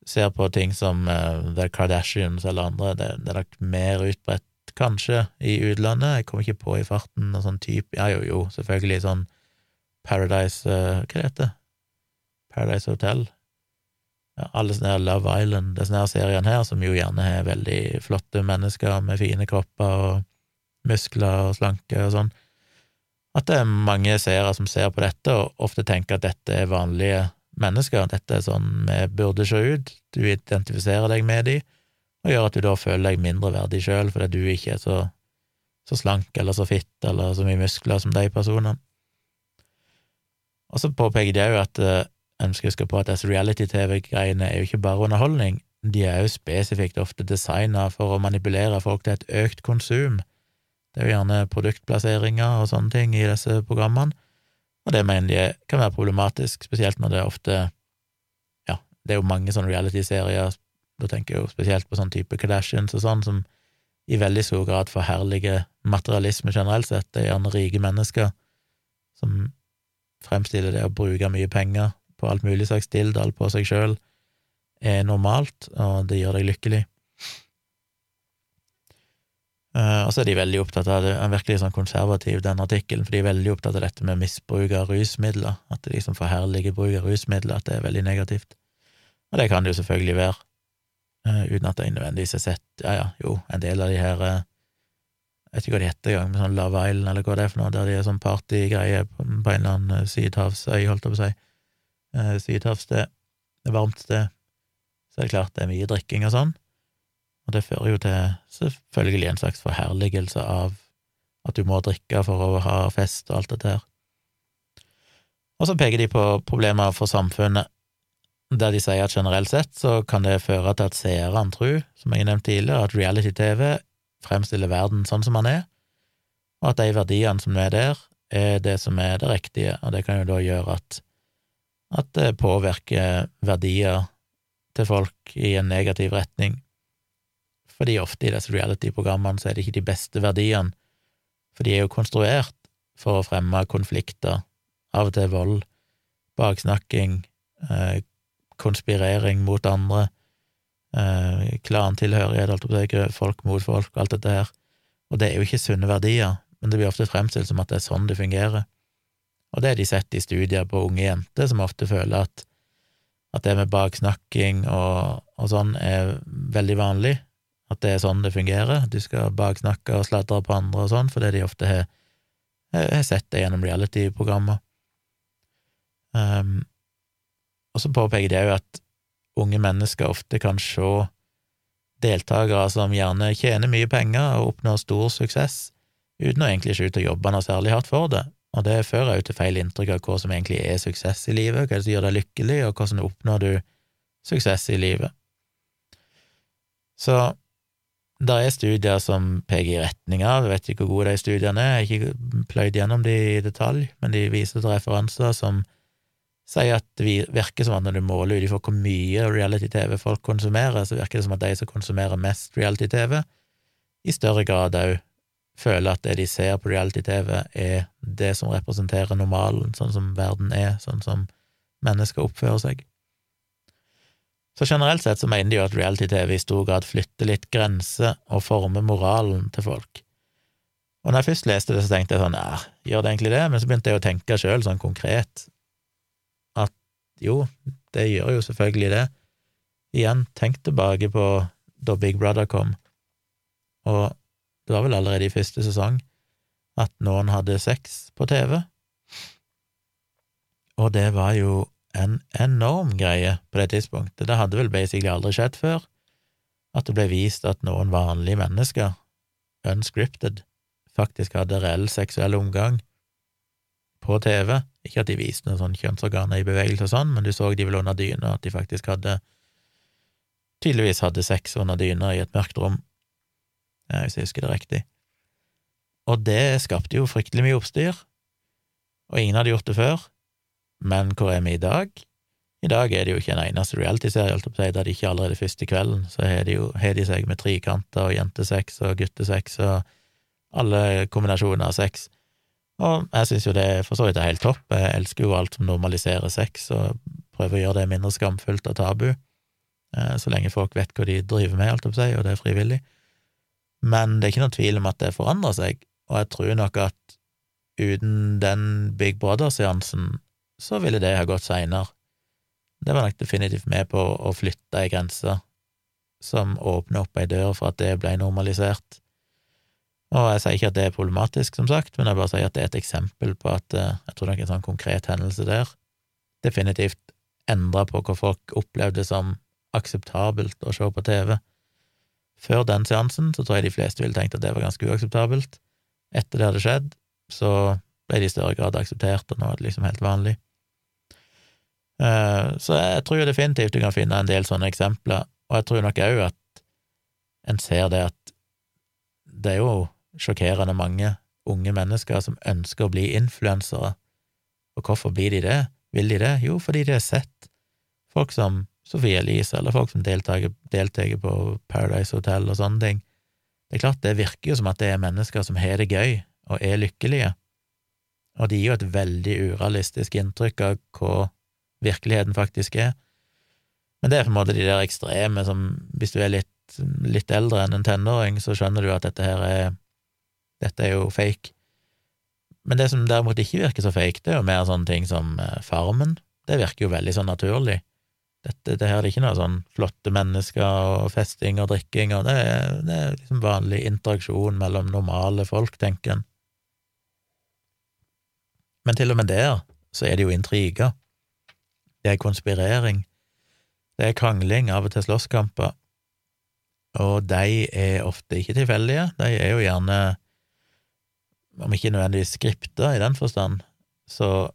ser på ting som uh, The Kardashians eller andre, det, det er nok mer utbredt, kanskje, i utlandet, jeg kommer ikke på i farten noen sånn type, ja jo, jo, selvfølgelig sånn Paradise uh, Hva heter det? Paradise Hotel? Ja, alle sånne her Love Island, disse her seriene her, som jo gjerne har veldig flotte mennesker med fine kropper og muskler og slanke og sånn, at det er mange seere som ser på dette og ofte tenker at dette er vanlige mennesker, dette er sånn vi burde se ut, du identifiserer deg med de, og gjør at du da føler deg mindreverdig sjøl fordi du ikke er så, så slank eller så fitt eller så mye muskler som de personene. Og så påpeker de òg at eh, en skal huske på at disse reality-TV-greiene er jo ikke bare underholdning, de er jo spesifikt ofte designa for å manipulere folk til et økt konsum. Det er jo gjerne produktplasseringer og sånne ting i disse programmene, og det mener de kan være problematisk, spesielt når det er ofte Ja, det er jo mange sånne reality-serier, da tenker jeg jo spesielt på sånn type Kardashians og sånn, som i veldig stor grad forherliger materialisme generelt sett. Det er gjerne rike mennesker som fremstiller det å bruke mye penger på alt mulig slags dilldall på seg sjøl, er normalt, og det gjør deg lykkelig. Uh, og så er de veldig opptatt av det, en virkelig sånn konservativ, den artikkelen, for de er veldig opptatt av dette med misbruk av rusmidler, at de liksom forherliger bruk av rusmidler, at det er veldig negativt. Og det kan det jo selvfølgelig være, uh, uten at jeg nødvendigvis har sett, ja ja, jo, en del av de her uh, Jeg vet ikke hva de heter med sånn Love Island, eller hva det er for noe, der de er sånn partygreie på, en eller annen sydhavsøy, holdt jeg på å si, sydhavssted, varmt sted, så er det klart det er mye drikking og sånn. Og det fører jo til selvfølgelig en slags forherligelse av at du må drikke for å ha fest og alt dette her. Og så peker de på problemer for samfunnet, der de sier at generelt sett så kan det føre til at seerne tror, som jeg nevnte tidligere, at reality-TV fremstiller verden sånn som den er, og at de verdiene som er der, er det som er det riktige, og det kan jo da gjøre at, at det påvirker verdier til folk i en negativ retning, fordi ofte i disse reality-programmene så er det ikke de beste verdiene, for de er jo konstruert for å fremme konflikter, av og til vold, baksnakking, eh, konspirering mot andre, eh, klantilhørighet, alt opp folk mot folk, alt dette her, og det er jo ikke sunne verdier, men det blir ofte fremstilt som at det er sånn det fungerer. Og det har de sett i studier på unge jenter, som ofte føler at, at det med baksnakking og, og sånn er veldig vanlig, at det er sånn det fungerer. Du skal baksnakke og sladre på andre og sånn, fordi de ofte har, har sett det gjennom reality-programmer. Um, og så påpeker de òg at unge mennesker ofte kan se deltakere som gjerne tjener mye penger og oppnår stor suksess, uten å egentlig ikke ut og jobbe noe særlig hardt for det. Og det fører òg til feil inntrykk av hva som egentlig er suksess i livet, hva som gjør deg lykkelig, og hvordan oppnår du suksess i livet. Så det er studier som peker i retning av, jeg vet ikke hvor gode de studiene er, jeg har ikke pløyd gjennom de i detalj, men de viser til referanser som sier at det virker som at når du måler ut ifra hvor mye reality-TV folk konsumerer, så virker det som at de som konsumerer mest reality-TV, i større grad òg føler at det de ser på reality-TV, er det som representerer normalen, sånn som verden er, sånn som mennesker oppfører seg. Så generelt sett så mener de jo at reality-TV i stor grad flytter litt grenser og former moralen til folk. Og når jeg først leste det, så tenkte jeg sånn, ja, gjør det egentlig det? Men så begynte jeg å tenke sjøl, sånn konkret, jo, det gjør jo selvfølgelig det. Igjen, tenk tilbake på da Big Brother kom, og det var vel allerede i første sesong at noen hadde sex på TV, og det var jo en enorm greie på det tidspunktet. Det hadde vel basically aldri skjedd før, at det ble vist at noen vanlige mennesker, unscripted, faktisk hadde reell seksuell omgang på TV. Ikke at de viste noen sånn kjønnsorganer i bevegelse og sånn, men du så de vel under dyna, at de faktisk hadde tydeligvis hadde sex under dyna i et mørkt rom, hvis jeg husker det riktig. Og det skapte jo fryktelig mye oppstyr, og ingen hadde gjort det før. Men hvor er vi i dag? I dag er det jo ikke en eneste realityserie, jeg på der de ikke allerede første kvelden så har de, jo, har de seg med trikanter og jentesex og guttesex og alle kombinasjoner av sex. Og jeg syns jo det for så vidt er helt topp, jeg elsker jo alt som normaliserer sex og prøver å gjøre det mindre skamfullt og tabu, eh, så lenge folk vet hva de driver med, alt jeg seg, og det er frivillig. Men det er ikke noen tvil om at det forandrer seg, og jeg tror nok at uten den Big Brother-seansen så ville det ha gått seinere. Det var nok definitivt med på å flytte ei grense som åpner opp ei dør for at det ble normalisert. Og jeg sier ikke at det er problematisk, som sagt, men jeg bare sier at det er et eksempel på at eh, jeg tror nok en sånn konkret hendelse der definitivt endra på hva folk opplevde som akseptabelt å se på TV. Før den seansen så tror jeg de fleste ville tenkt at det var ganske uakseptabelt. Etter det hadde skjedd, så ble det i større grad akseptert, og nå er det liksom helt vanlig. Eh, så jeg tror definitivt du kan finne en del sånne eksempler, og jeg tror nok òg at en ser det at det er jo sjokkerende mange unge mennesker som ønsker å bli influensere, og hvorfor blir de det? Vil de det? Jo, fordi de har sett folk som Sophie Elise, eller folk som deltaker, på Paradise Hotel og sånne ting. Det er klart, det virker jo som at det er mennesker som har det gøy og er lykkelige, og det gir jo et veldig urealistisk inntrykk av hva virkeligheten faktisk er. Men det er på en måte de der ekstreme som Hvis du er litt, litt eldre enn en tenåring, så skjønner du at dette her er Dette er jo fake. Men det som derimot ikke virker så fake, det er jo mer sånne ting som eh, Farmen. Det virker jo veldig sånn naturlig. Dette, det her er ikke noe sånn flotte mennesker og festing og drikking, og det er, det er liksom vanlig interaksjon mellom normale folk, tenker en. Men til og med der så er det jo intriger. Det er konspirering. Det er krangling, av og til slåsskamper. Og de er ofte ikke tilfeldige. De er jo gjerne, om ikke nødvendigvis skripta i den forstand, så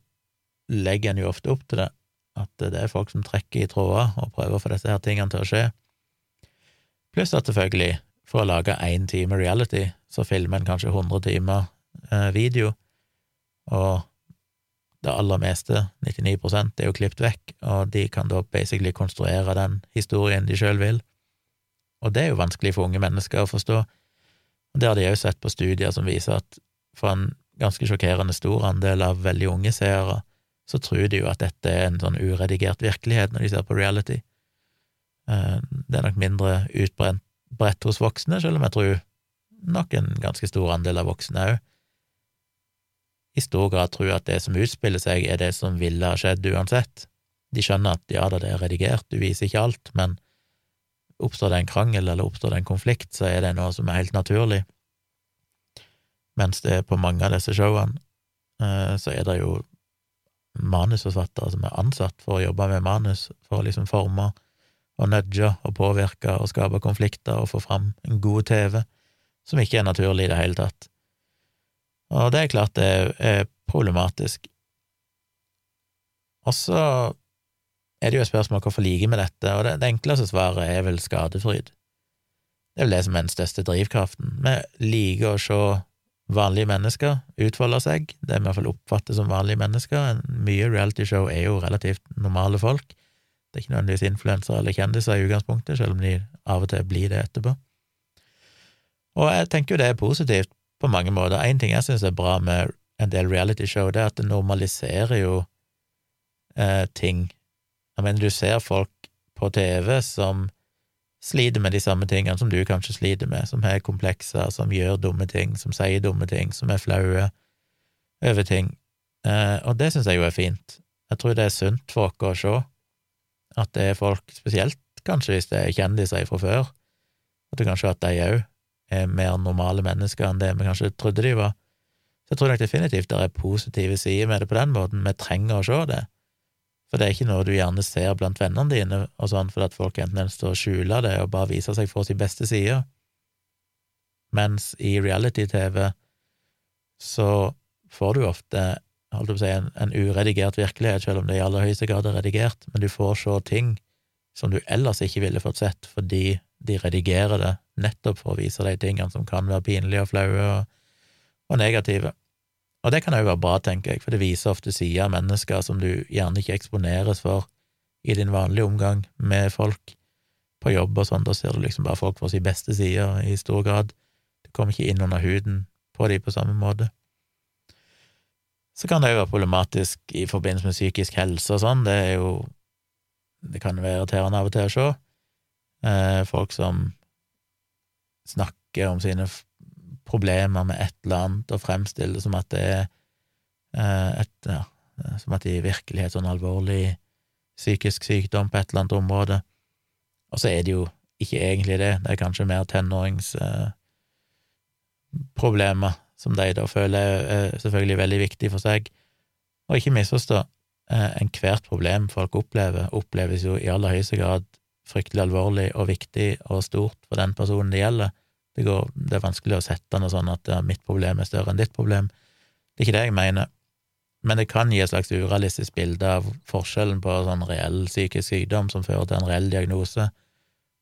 legger en jo ofte opp til det. At det er folk som trekker i tråder og prøver å få disse her tingene til å skje. Pluss at selvfølgelig, for å lage én time reality, så filmer en kanskje 100 timer eh, video, og det aller meste, 99 er jo klippet vekk, og de kan da basically konstruere den historien de sjøl vil. Og det er jo vanskelig for unge mennesker å forstå. Det har de òg sett på studier som viser at for en ganske sjokkerende stor andel av veldig unge seere, så tror de jo at dette er en sånn uredigert virkelighet når de ser på reality. Eh, det er nok mindre utbredt hos voksne, selv om jeg tror nok en ganske stor andel av voksne òg i stor grad tror at det som utspiller seg, er det som ville ha skjedd uansett. De skjønner at ja da, det er redigert, du viser ikke alt, men oppstår det en krangel eller oppstår det en konflikt, så er det noe som er helt naturlig. Mens det er på mange av disse showene, eh, så er det jo manusforfattere som er ansatt for å jobbe med manus, for å liksom forme og nudge og påvirke og skape konflikter og få fram en god TV, som ikke er naturlig i det hele tatt. Og det er klart det er problematisk. Og så er det jo et spørsmål hvorfor liker vi dette, og det, det enkleste svaret er vel skadefryd. Det er vel det som er den største drivkraften. Vi liker å se vanlige mennesker utfolder seg, det vi i hvert fall oppfatter som vanlige mennesker. Mye realityshow er jo relativt normale folk. Det er ikke nødvendigvis influensere eller kjendiser i utgangspunktet, selv om de av og til blir det etterpå. Og jeg tenker jo det er positivt på mange måter. En ting jeg syns er bra med en del realityshow, det er at det normaliserer jo eh, ting. Jeg mener, du ser folk på TV som sliter med de samme tingene som du kanskje sliter med, som har komplekser, som gjør dumme ting, som sier dumme ting, som er flaue over ting. Eh, og det syns jeg jo er fint. Jeg tror det er sunt for oss å se at det er folk, spesielt kanskje hvis det er kjendiser fra før, at det kanskje at de òg er mer normale mennesker enn det vi kanskje trodde de var. Så jeg tror nok definitivt det er positive sider med det på den måten, vi trenger å se det. For det er ikke noe du gjerne ser blant vennene dine, og sånn, fordi at folk enten ønsker å skjule det og bare vise seg for sin beste side, mens i reality-TV så får du ofte holdt på å si, en, en uredigert virkelighet, selv om det i aller høyeste grad er redigert, men du får se ting som du ellers ikke ville fått sett, fordi de redigerer det nettopp for å vise de tingene som kan være pinlige og flaue og, og negative. Og det kan òg være bra, tenker jeg, for det viser ofte sider av mennesker som du gjerne ikke eksponeres for i din vanlige omgang med folk på jobb og sånn, da ser du liksom bare folk for sin beste sider i stor grad. Du kommer ikke inn under huden på dem på samme måte. Så kan det jo være problematisk i forbindelse med psykisk helse og sånn, det er jo Det kan være irriterende av og til å se. Eh, folk som snakker om sine problemer med et eller annet og fremstille det som at det er eh, et ja, som at de virkelig har sånn alvorlig psykisk sykdom på et eller annet område. Og så er det jo ikke egentlig det, det er kanskje mer tenåringsproblemer eh, som de da føler er selvfølgelig veldig viktig for seg. Og ikke misforstå, eh, enhvert problem folk opplever, oppleves jo i aller høyeste grad fryktelig alvorlig og viktig og stort for den personen det gjelder. Det, går, det er vanskelig å sette noe sånn at mitt problem er større enn ditt problem. Det er ikke det jeg mener, men det kan gi et slags urealistisk bilde av forskjellen på sånn reell psykisk sykdom som fører til en reell diagnose,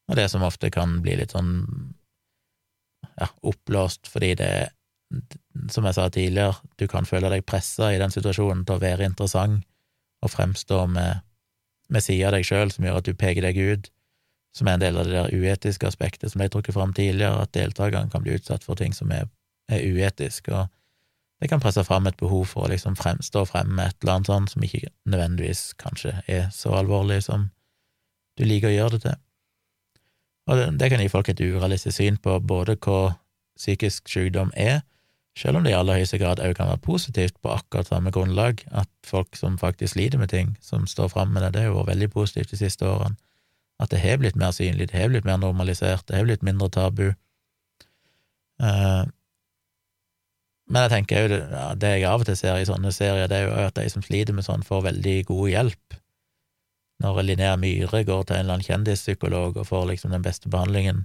og det som ofte kan bli litt sånn ja, oppblåst fordi det er som jeg sa tidligere, du kan føle deg pressa i den situasjonen til å være interessant og fremstå med, med sida av deg sjøl som gjør at du peker deg ut, som er en del av det der uetiske aspektet som ble trukket fram tidligere, at deltakerne kan bli utsatt for ting som er, er uetisk, og det kan presse fram et behov for å liksom fremstå frem med et eller annet sånt som ikke nødvendigvis kanskje er så alvorlig som du liker å gjøre det til. Og det, det kan gi folk et urealistisk syn på både hva psykisk sykdom er, selv om det i aller høyeste grad òg kan være positivt på akkurat samme grunnlag, at folk som faktisk sliter med ting, som står fram med det, det har jo vært veldig positivt de siste årene, at det har blitt mer synlig, det har blitt mer normalisert, det har blitt mindre tabu. Uh, men jeg tenker jo, det jeg av og til ser i sånne serier, det er jo at de som sliter med sånn, får veldig god hjelp. Når Linnea Myhre går til en eller annen kjendispsykolog og får liksom den beste behandlingen,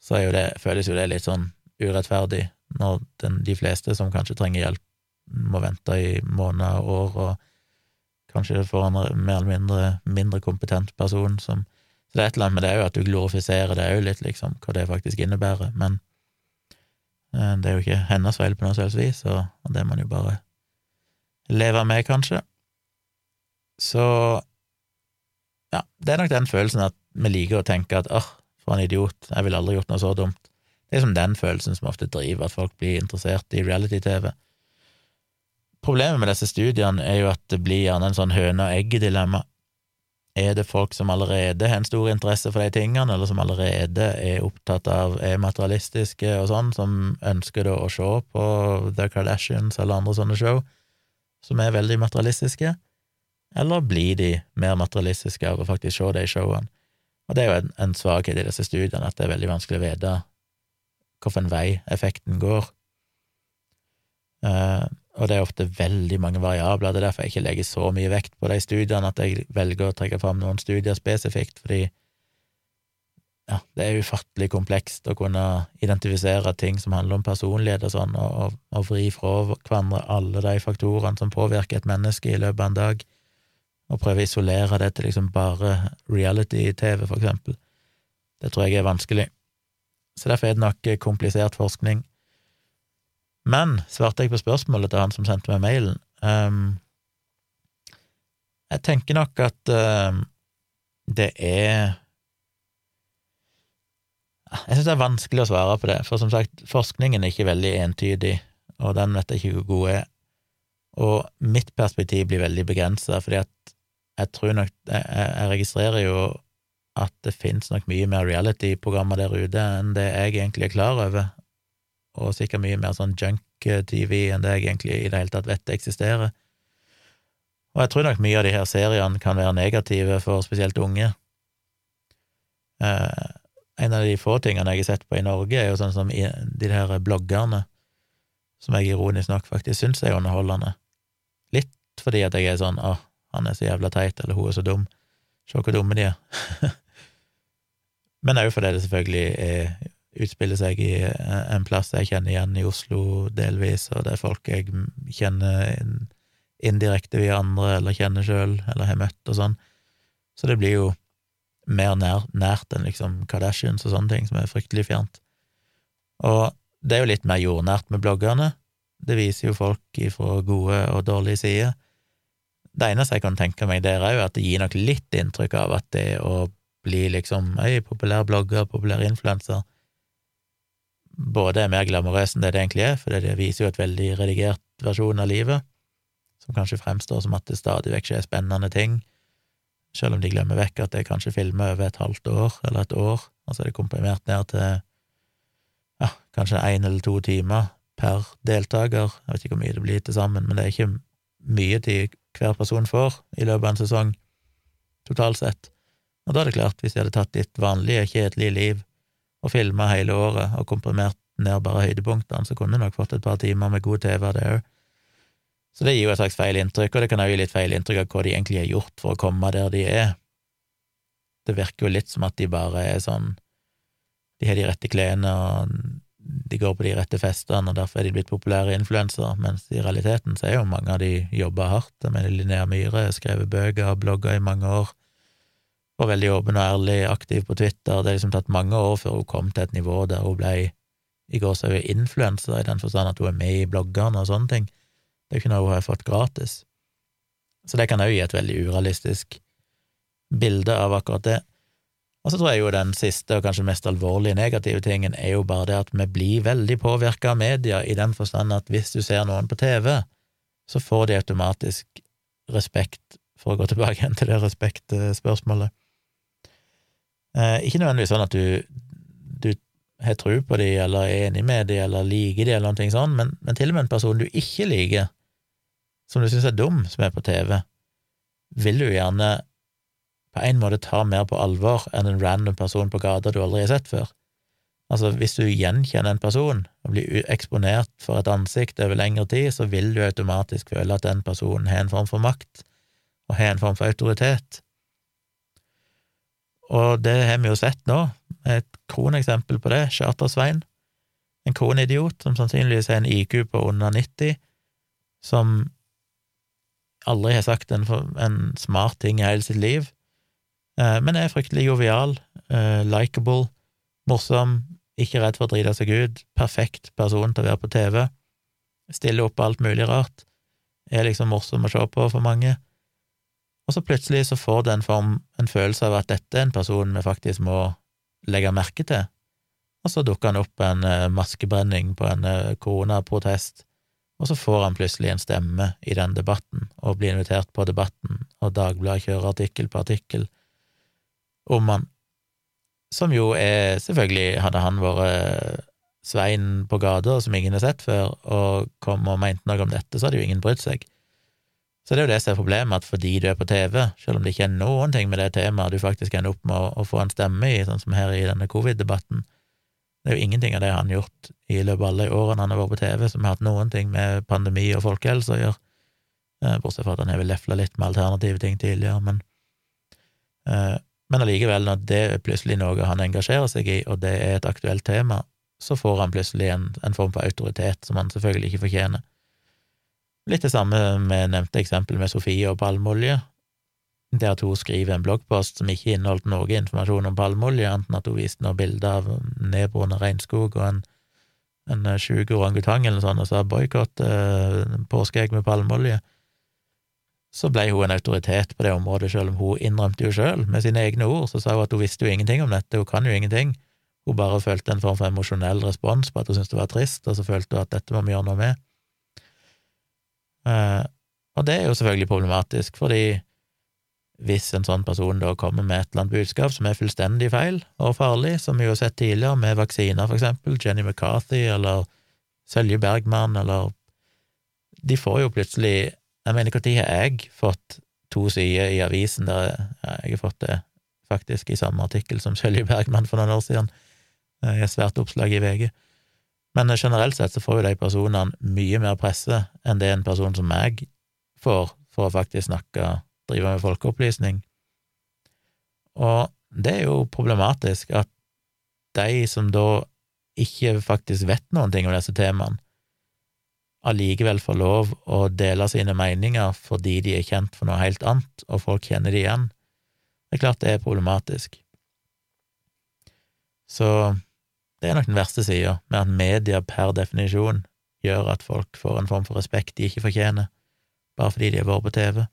så jo det, føles jo det litt sånn urettferdig når den, de fleste som kanskje trenger hjelp, må vente i måneder og år, og kanskje får en mer eller mindre mindre kompetent person som Så det er et eller annet med det òg, at du glorifiserer det òg litt, liksom, hva det faktisk innebærer, men eh, det er jo ikke hennes feil på noe selvs vis, og det må man jo bare leve med, kanskje. Så ja, det er nok den følelsen at vi liker å tenke at åh, for en idiot, jeg ville aldri gjort noe så dumt. Det er som den følelsen som ofte driver at folk blir interessert i reality-TV. Problemet med disse studiene er jo at det blir gjerne en sånn høne og egg-dilemma. Er det folk som allerede har en stor interesse for de tingene, eller som allerede er opptatt av er materialistiske og sånn, som ønsker å se på The Kardashians eller andre sånne show, som er veldig materialistiske, eller blir de mer materialistiske av å faktisk se de showene? Og det er jo en, en svakhet i disse studiene, at det er veldig vanskelig å vite hvilken vei effekten går. Uh, og det er ofte veldig mange variabler, det er derfor jeg ikke legger så mye vekt på de studiene, at jeg velger å trekke fram noen studier spesifikt, fordi ja, det er ufattelig komplekst å kunne identifisere ting som handler om personlighet og sånn, og, og, vri fra hverandre alle de faktorene som påvirker et menneske i løpet av en dag, og prøve å isolere det til liksom bare reality-TV, for eksempel. Det tror jeg er vanskelig så derfor er det nok komplisert forskning. Men svarte jeg på spørsmålet til han som sendte meg mailen um, Jeg tenker nok at um, det er Jeg syns det er vanskelig å svare på det, for som sagt, forskningen er ikke veldig entydig, og den vet jeg ikke hvor god er. Og mitt perspektiv blir veldig begrensa, fordi at jeg tror nok jeg, registrerer jo at det finnes nok mye mer reality-programmer der ute enn det jeg egentlig er klar over, og sikkert mye mer sånn junk-TV enn det jeg egentlig i det hele tatt vet det eksisterer. Og jeg tror nok mye av de her seriene kan være negative for spesielt unge. Eh, en av de få tingene jeg har sett på i Norge, er jo sånn som de her bloggerne, som jeg ironisk nok faktisk syns er underholdende. Litt fordi at jeg er sånn åh, han er så jævla teit, eller hun er så dum, se hvor dumme de er. [LAUGHS] Men òg fordi det selvfølgelig er, utspiller seg i eh, en plass jeg kjenner igjen i Oslo delvis, og det er folk jeg kjenner indirekte via andre, eller kjenner sjøl, eller har møtt og sånn. Så det blir jo mer nær, nært enn liksom Kardashians og sånne ting, som er fryktelig fjernt. Og det er jo litt mer jordnært med bloggerne. Det viser jo folk ifra gode og dårlige sider. Det eneste jeg kan tenke meg der, er jo at det gir nok litt inntrykk av at det å bli liksom ei populær blogger, populær influenser, både er mer glamorøs enn det det egentlig er, for det viser jo et veldig redigert versjon av livet, som kanskje fremstår som at det stadig vekk skjer spennende ting, selv om de glemmer vekk at det er kanskje filmer over et halvt år eller et år, og så er det komprimert ned til ja, kanskje én eller to timer per deltaker, jeg vet ikke hvor mye det blir til sammen, men det er ikke mye tid hver person får i løpet av en sesong, totalt sett. Og da er det klart, hvis de hadde tatt ditt vanlige, kjedelige liv og filma hele året og komprimert ned bare høydepunktene, så kunne du nok fått et par timer med god TV av det òg. Så det gir jo et slags feil inntrykk, og det kan òg gi litt feil inntrykk av hva de egentlig har gjort for å komme der de er. Det virker jo litt som at de bare er sånn De har de rette klærne, og de går på de rette festene, og derfor er de blitt populære influensere, mens i realiteten så er jo mange av de jobba hardt. med Linnea Myhre, skrevet bøker og blogga i mange år, og veldig åpen og ærlig, aktiv på Twitter. Det har liksom tatt mange år før hun kom til et nivå der hun ble i går så influenser, i den forstand at hun er med i bloggerne og sånne ting. Det er ikke noe hun har fått gratis. Så det kan òg gi et veldig urealistisk bilde av akkurat det. Og så tror jeg jo den siste og kanskje mest alvorlige negative tingen er jo bare det at vi blir veldig påvirka av media, i den forstand at hvis du ser noen på TV, så får de automatisk respekt, for å gå tilbake igjen til det respektspørsmålet. Eh, ikke nødvendigvis sånn at du, du har tro på de, eller er enig med de, eller liker de, eller noe sånt, men, men til og med en person du ikke liker, som du syns er dum, som er på TV, vil du gjerne på en måte ta mer på alvor enn en random person på gata du aldri har sett før. Altså, hvis du gjenkjenner en person og blir eksponert for et ansikt over lengre tid, så vil du automatisk føle at den personen har en form for makt, og har en form for autoritet. Og det har vi jo sett nå, et kroneksempel på det, Charter-Svein, en kronidiot som sannsynligvis har en IQ på under 90, som aldri har sagt en, en smart ting i hele sitt liv, eh, men er fryktelig jovial, eh, likeable, morsom, ikke redd for å drite seg ut, perfekt person til å være på TV, stiller opp alt mulig rart, er liksom morsom å se på for mange, og så plutselig så får det en form, en følelse av at dette er en person vi faktisk må legge merke til, og så dukker han opp en eh, maskebrenning på en koronaprotest, og så får han plutselig en stemme i den debatten, og blir invitert på debatten, og Dagbladet kjører artikkel på artikkel om han, som jo er selvfølgelig, hadde han vært Svein på gata som ingen har sett før, og kom og mente noe om dette, så hadde jo ingen brydd seg. Så det er jo det som er problemet, at fordi du er på TV, selv om det ikke er noen ting med det temaet du faktisk ender opp med å, få en stemme i, sånn som her i denne covid-debatten, det er jo ingenting av det han har gjort i løpet av alle årene han har vært på TV som har hatt noen ting med pandemi og folkehelse å gjøre, eh, bortsett fra at han har vel lefla litt med alternative ting tidligere, men eh, men allikevel, når det er plutselig noe han engasjerer seg i, og det er et aktuelt tema, så får han plutselig en, en form for autoritet som han selvfølgelig ikke fortjener. Litt det samme med nevnte eksempel med Sofie og palmeolje, det at hun skriver en bloggpost som ikke inneholdt noe informasjon om palmeolje, enten at hun viste noen bilder av nedbrunnet regnskog og en, en sjuk orangutang eller noe sånt, og sa boikott eh, påskeegg med palmeolje, så ble hun en autoritet på det området, selv om hun innrømte jo sjøl, med sine egne ord, så sa hun at hun visste jo ingenting om dette, hun kan jo ingenting, hun bare følte en form for emosjonell respons på at hun syntes det var trist, og så følte hun at dette må vi gjøre noe med. Eh, og det er jo selvfølgelig problematisk, fordi hvis en sånn person da kommer med et eller annet budskap som er fullstendig feil og farlig, som vi jo har sett tidligere med vaksiner, for eksempel, Jenny McCarthy eller Sølje Bergman eller De får jo plutselig Jeg mener, når har jeg fått to sider i avisen der jeg har fått det faktisk i samme artikkel som Sølje Bergman for noen år siden, i et svært oppslag i VG. Men generelt sett så får jo de personene mye mer presse enn det en person som meg får for å faktisk snakke, drive med folkeopplysning. Og det er jo problematisk at de som da ikke faktisk vet noen ting om disse temaene, allikevel får lov å dele sine meninger fordi de er kjent for noe helt annet, og folk kjenner de igjen. Det er klart det er problematisk. Så det er nok den verste sida, med at media per definisjon gjør at folk får en form for respekt de ikke fortjener, bare fordi de har vært på TV,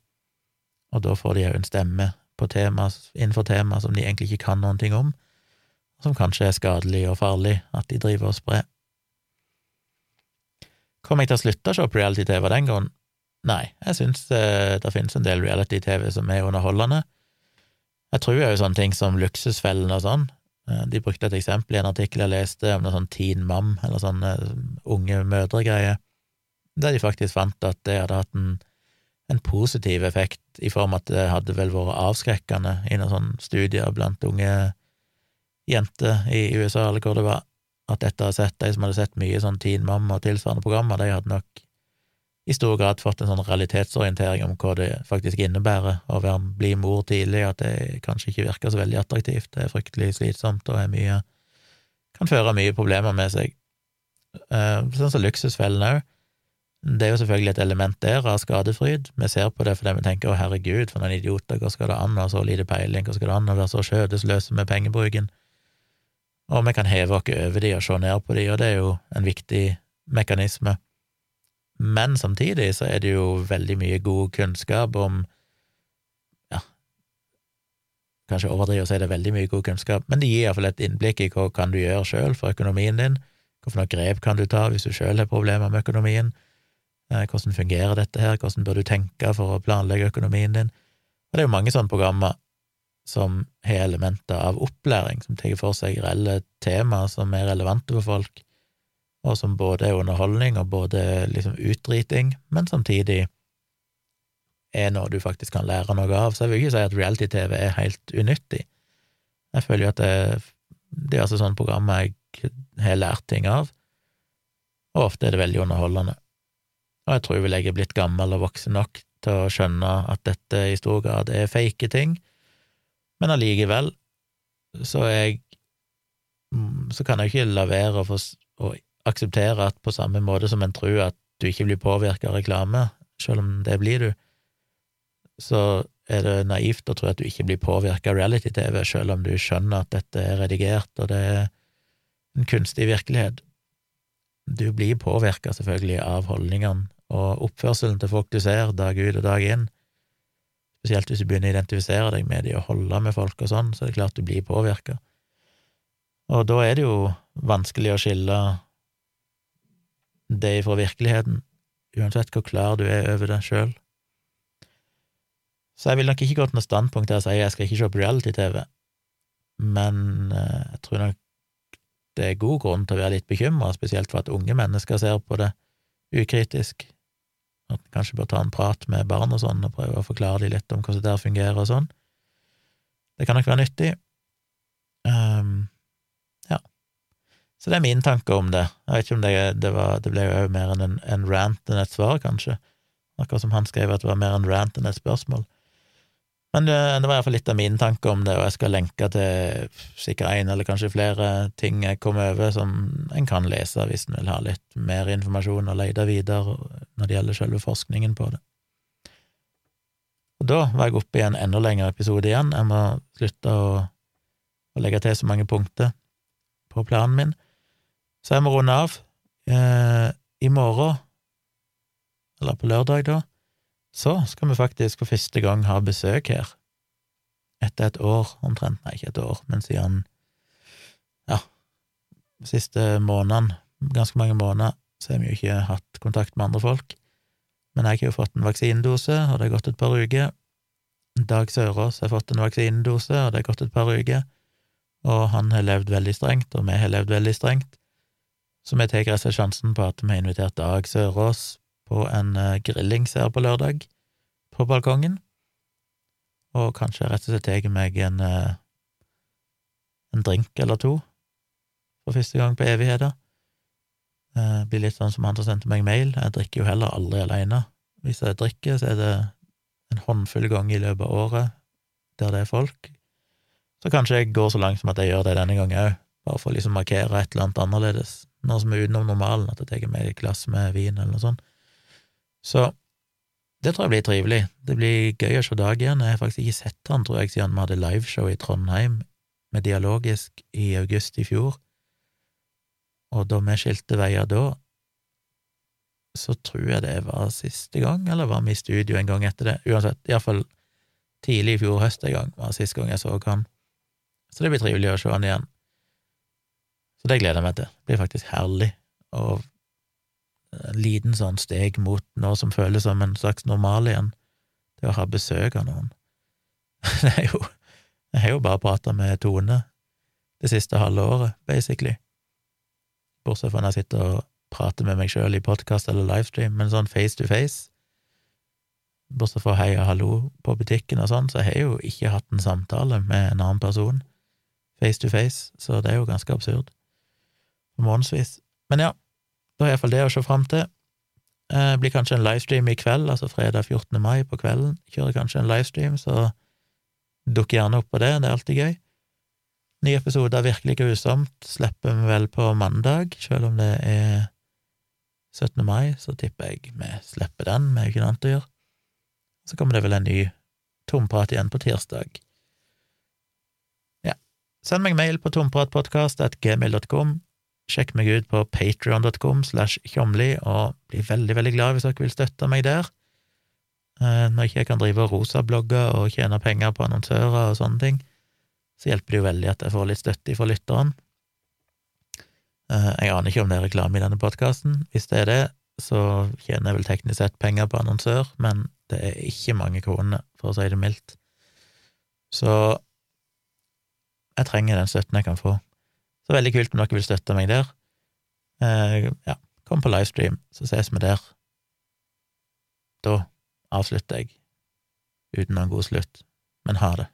og da får de òg en stemme tema, innenfor tema som de egentlig ikke kan noen ting om, som kanskje er skadelig og farlig at de driver og sprer. Kommer jeg til å slutte å se på reality-TV den grunn? Nei, jeg syns eh, det finnes en del reality-TV som er underholdende. Jeg tror jo sånne ting som Luksusfellen og sånn. Eh, de brukte et eksempel i en artikkel jeg leste om noe sånn Teen Mam, eller sånne eh, unge mødre-greier, der de faktisk fant at det hadde hatt en, en positiv effekt, i form at det hadde vel vært avskrekkende i noen sånne studier blant unge jenter i USA, eller hvor det var, at dette ha sett, de som hadde sett mye sånn Teen Mom og tilsvarende programmer, de hadde nok i stor grad fått en sånn realitetsorientering om hva det faktisk innebærer å være, bli mor tidlig, at det kanskje ikke virker så veldig attraktivt, det er fryktelig slitsomt og er mye kan føre mye problemer med seg. Eh, sånn som Luksusfellen òg. Det er jo selvfølgelig et element der av skadefryd. Vi ser på det fordi vi tenker å herregud, for noen idioter, hva skal det an å ha så lite peiling, hva skal det an å være så skjødesløse med pengebruken? og vi kan heve oss over de og se ned på de, og det er jo en viktig mekanisme. Men samtidig så er det jo veldig mye god kunnskap om ja, kanskje overdriver å si det er veldig mye god kunnskap, men det gir iallfall et innblikk i hva kan du gjøre sjøl for økonomien din, hvilke grep kan du ta hvis du sjøl har problemer med økonomien, eh, hvordan fungerer dette her, hvordan bør du tenke for å planlegge økonomien din, og det er jo mange sånne programmer som har elementer av opplæring, som tar for seg reelle temaer som er relevante for folk, og som både er underholdning og både liksom utdriting, men samtidig er noe du faktisk kan lære noe av. Så jeg vil ikke si at reality-TV er helt unyttig. Jeg føler jo at det, det er altså sånne programmer jeg har lært ting av, og ofte er det veldig underholdende. Og jeg tror vel jeg er blitt gammel og voksen nok til å skjønne at dette i stor grad er fake ting, men allikevel så jeg mm, så kan jeg ikke la være å, å, akseptere at på samme måte som en tror at du ikke blir påvirka av reklame, selv om det blir du, så er det naivt å tro at du ikke blir påvirka av reality-TV, selv om du skjønner at dette er redigert, og det er en kunstig virkelighet. Du blir påvirka, selvfølgelig, av holdningene og oppførselen til folk du ser dag ut og dag inn, Spesielt hvis du begynner å identifisere deg med de og holde med folk og sånn, så er det klart du blir påvirka. Og da er det jo vanskelig å skille det fra virkeligheten, uansett hvor klar du er over det sjøl. Så jeg vil nok ikke gå til noe standpunkt der og si jeg skal ikke se på reality-TV, men eh, jeg tror nok det er god grunn til å være litt bekymra, spesielt for at unge mennesker ser på det ukritisk. At en kanskje bør ta en prat med barn og sånn, og prøve å forklare dem litt om hvordan det der fungerer og sånn. Det kan nok være nyttig. Um. Så det er min tanke om det. Jeg vet ikke om det, det, var, det ble jo mer en, en rant enn et svar, kanskje. Akkurat som han skrev at det var mer en rant enn et spørsmål. Men det, det var iallfall litt av min tanke om det, og jeg skal lenke til sikkert én eller kanskje flere ting jeg kom over som en kan lese hvis en vil ha litt mer informasjon og lete videre når det gjelder selve forskningen på det. Og da var jeg oppe i en enda lengre episode igjen. Jeg må slutte å, å legge til så mange punkter på planen min. Så jeg må runde av. Eh, I morgen, eller på lørdag, da, så skal vi faktisk for første gang ha besøk her. Etter et år, omtrent. Nei, ikke et år, men siden ja, siste månedene, ganske mange måneder, så har vi jo ikke hatt kontakt med andre folk. Men jeg har jo fått en vaksinedose, og det har gått et par uker. Dag Sørås har fått en vaksinedose, og det har gått et par uker. Og han har levd veldig strengt, og vi har levd veldig strengt. Så vi tar rett og sjansen på at vi har invitert Dag Sørås på en grillings her på lørdag på balkongen, og kanskje rett og slett tar meg en, uh, en drink eller to for første gang på evigheter. Det blir litt sånn som han som sendte meg mail, jeg drikker jo heller aldri alene. Hvis jeg drikker, så er det en håndfull ganger i løpet av året der det er folk. Så kanskje jeg går så langt som at jeg gjør det denne gangen òg, bare for å liksom markere et eller annet annerledes, noe som er utenom normalen, at jeg tar meg et glass med vin eller noe sånt. Så det tror jeg blir trivelig. Det blir gøy å se Dag igjen. Jeg har faktisk ikke sett han, tror jeg, siden vi hadde liveshow i Trondheim med Dialogisk i august i fjor. Og da vi skilte veier da, så tror jeg det var siste gang, eller var vi i studio en gang etter det? Uansett, iallfall tidlig i fjor høst en gang var siste gang jeg så han. Så det blir trivelig å se han igjen. Så det gleder jeg meg til. Det blir faktisk herlig, og en liten sånn steg mot noe som føles som en slags normal igjen, det å ha besøk av noen. [LAUGHS] Det er jo Jeg har jo bare prata med Tone det siste halve året, basically, bortsett fra når jeg sitter og prater med meg sjøl i podkast eller livestream, men sånn face to face, bortsett fra hei og hallo på butikken og sånn, så har jeg jo ikke hatt en samtale med en annen person face to face, så det er jo ganske absurd. Månedsvis. Men ja, da er iallfall det å se fram til. Det eh, blir kanskje en livestream i kveld, altså fredag 14. mai på kvelden. Kjører kanskje en livestream, så dukk gjerne opp på det, det er alltid gøy. Ny episode av Virkelig grusomt slipper vi vel på mandag, selv om det er 17. mai, så tipper jeg vi slipper den, vi har ikke noe annet å gjøre. Så kommer det vel en ny tomprat igjen på tirsdag. Ja, send meg mail på tompratpodkast.gmail.com. Sjekk meg ut på patrion.com slash tjomli, og bli veldig, veldig glad hvis dere vil støtte meg der. Eh, når ikke jeg kan drive og rosablogge og tjene penger på annonsører og sånne ting, så hjelper det jo veldig at jeg får litt støtte fra lytteren. Eh, jeg aner ikke om det er reklame i denne podkasten. Hvis det er det, så tjener jeg vel teknisk sett penger på annonsør, men det er ikke mange kroner, for å si det mildt. Så jeg trenger den støtten jeg kan få. Så veldig kult om dere vil støtte meg der. Eh, ja, kom på livestream, så ses vi der. Da avslutter jeg uten noen god slutt, men ha det.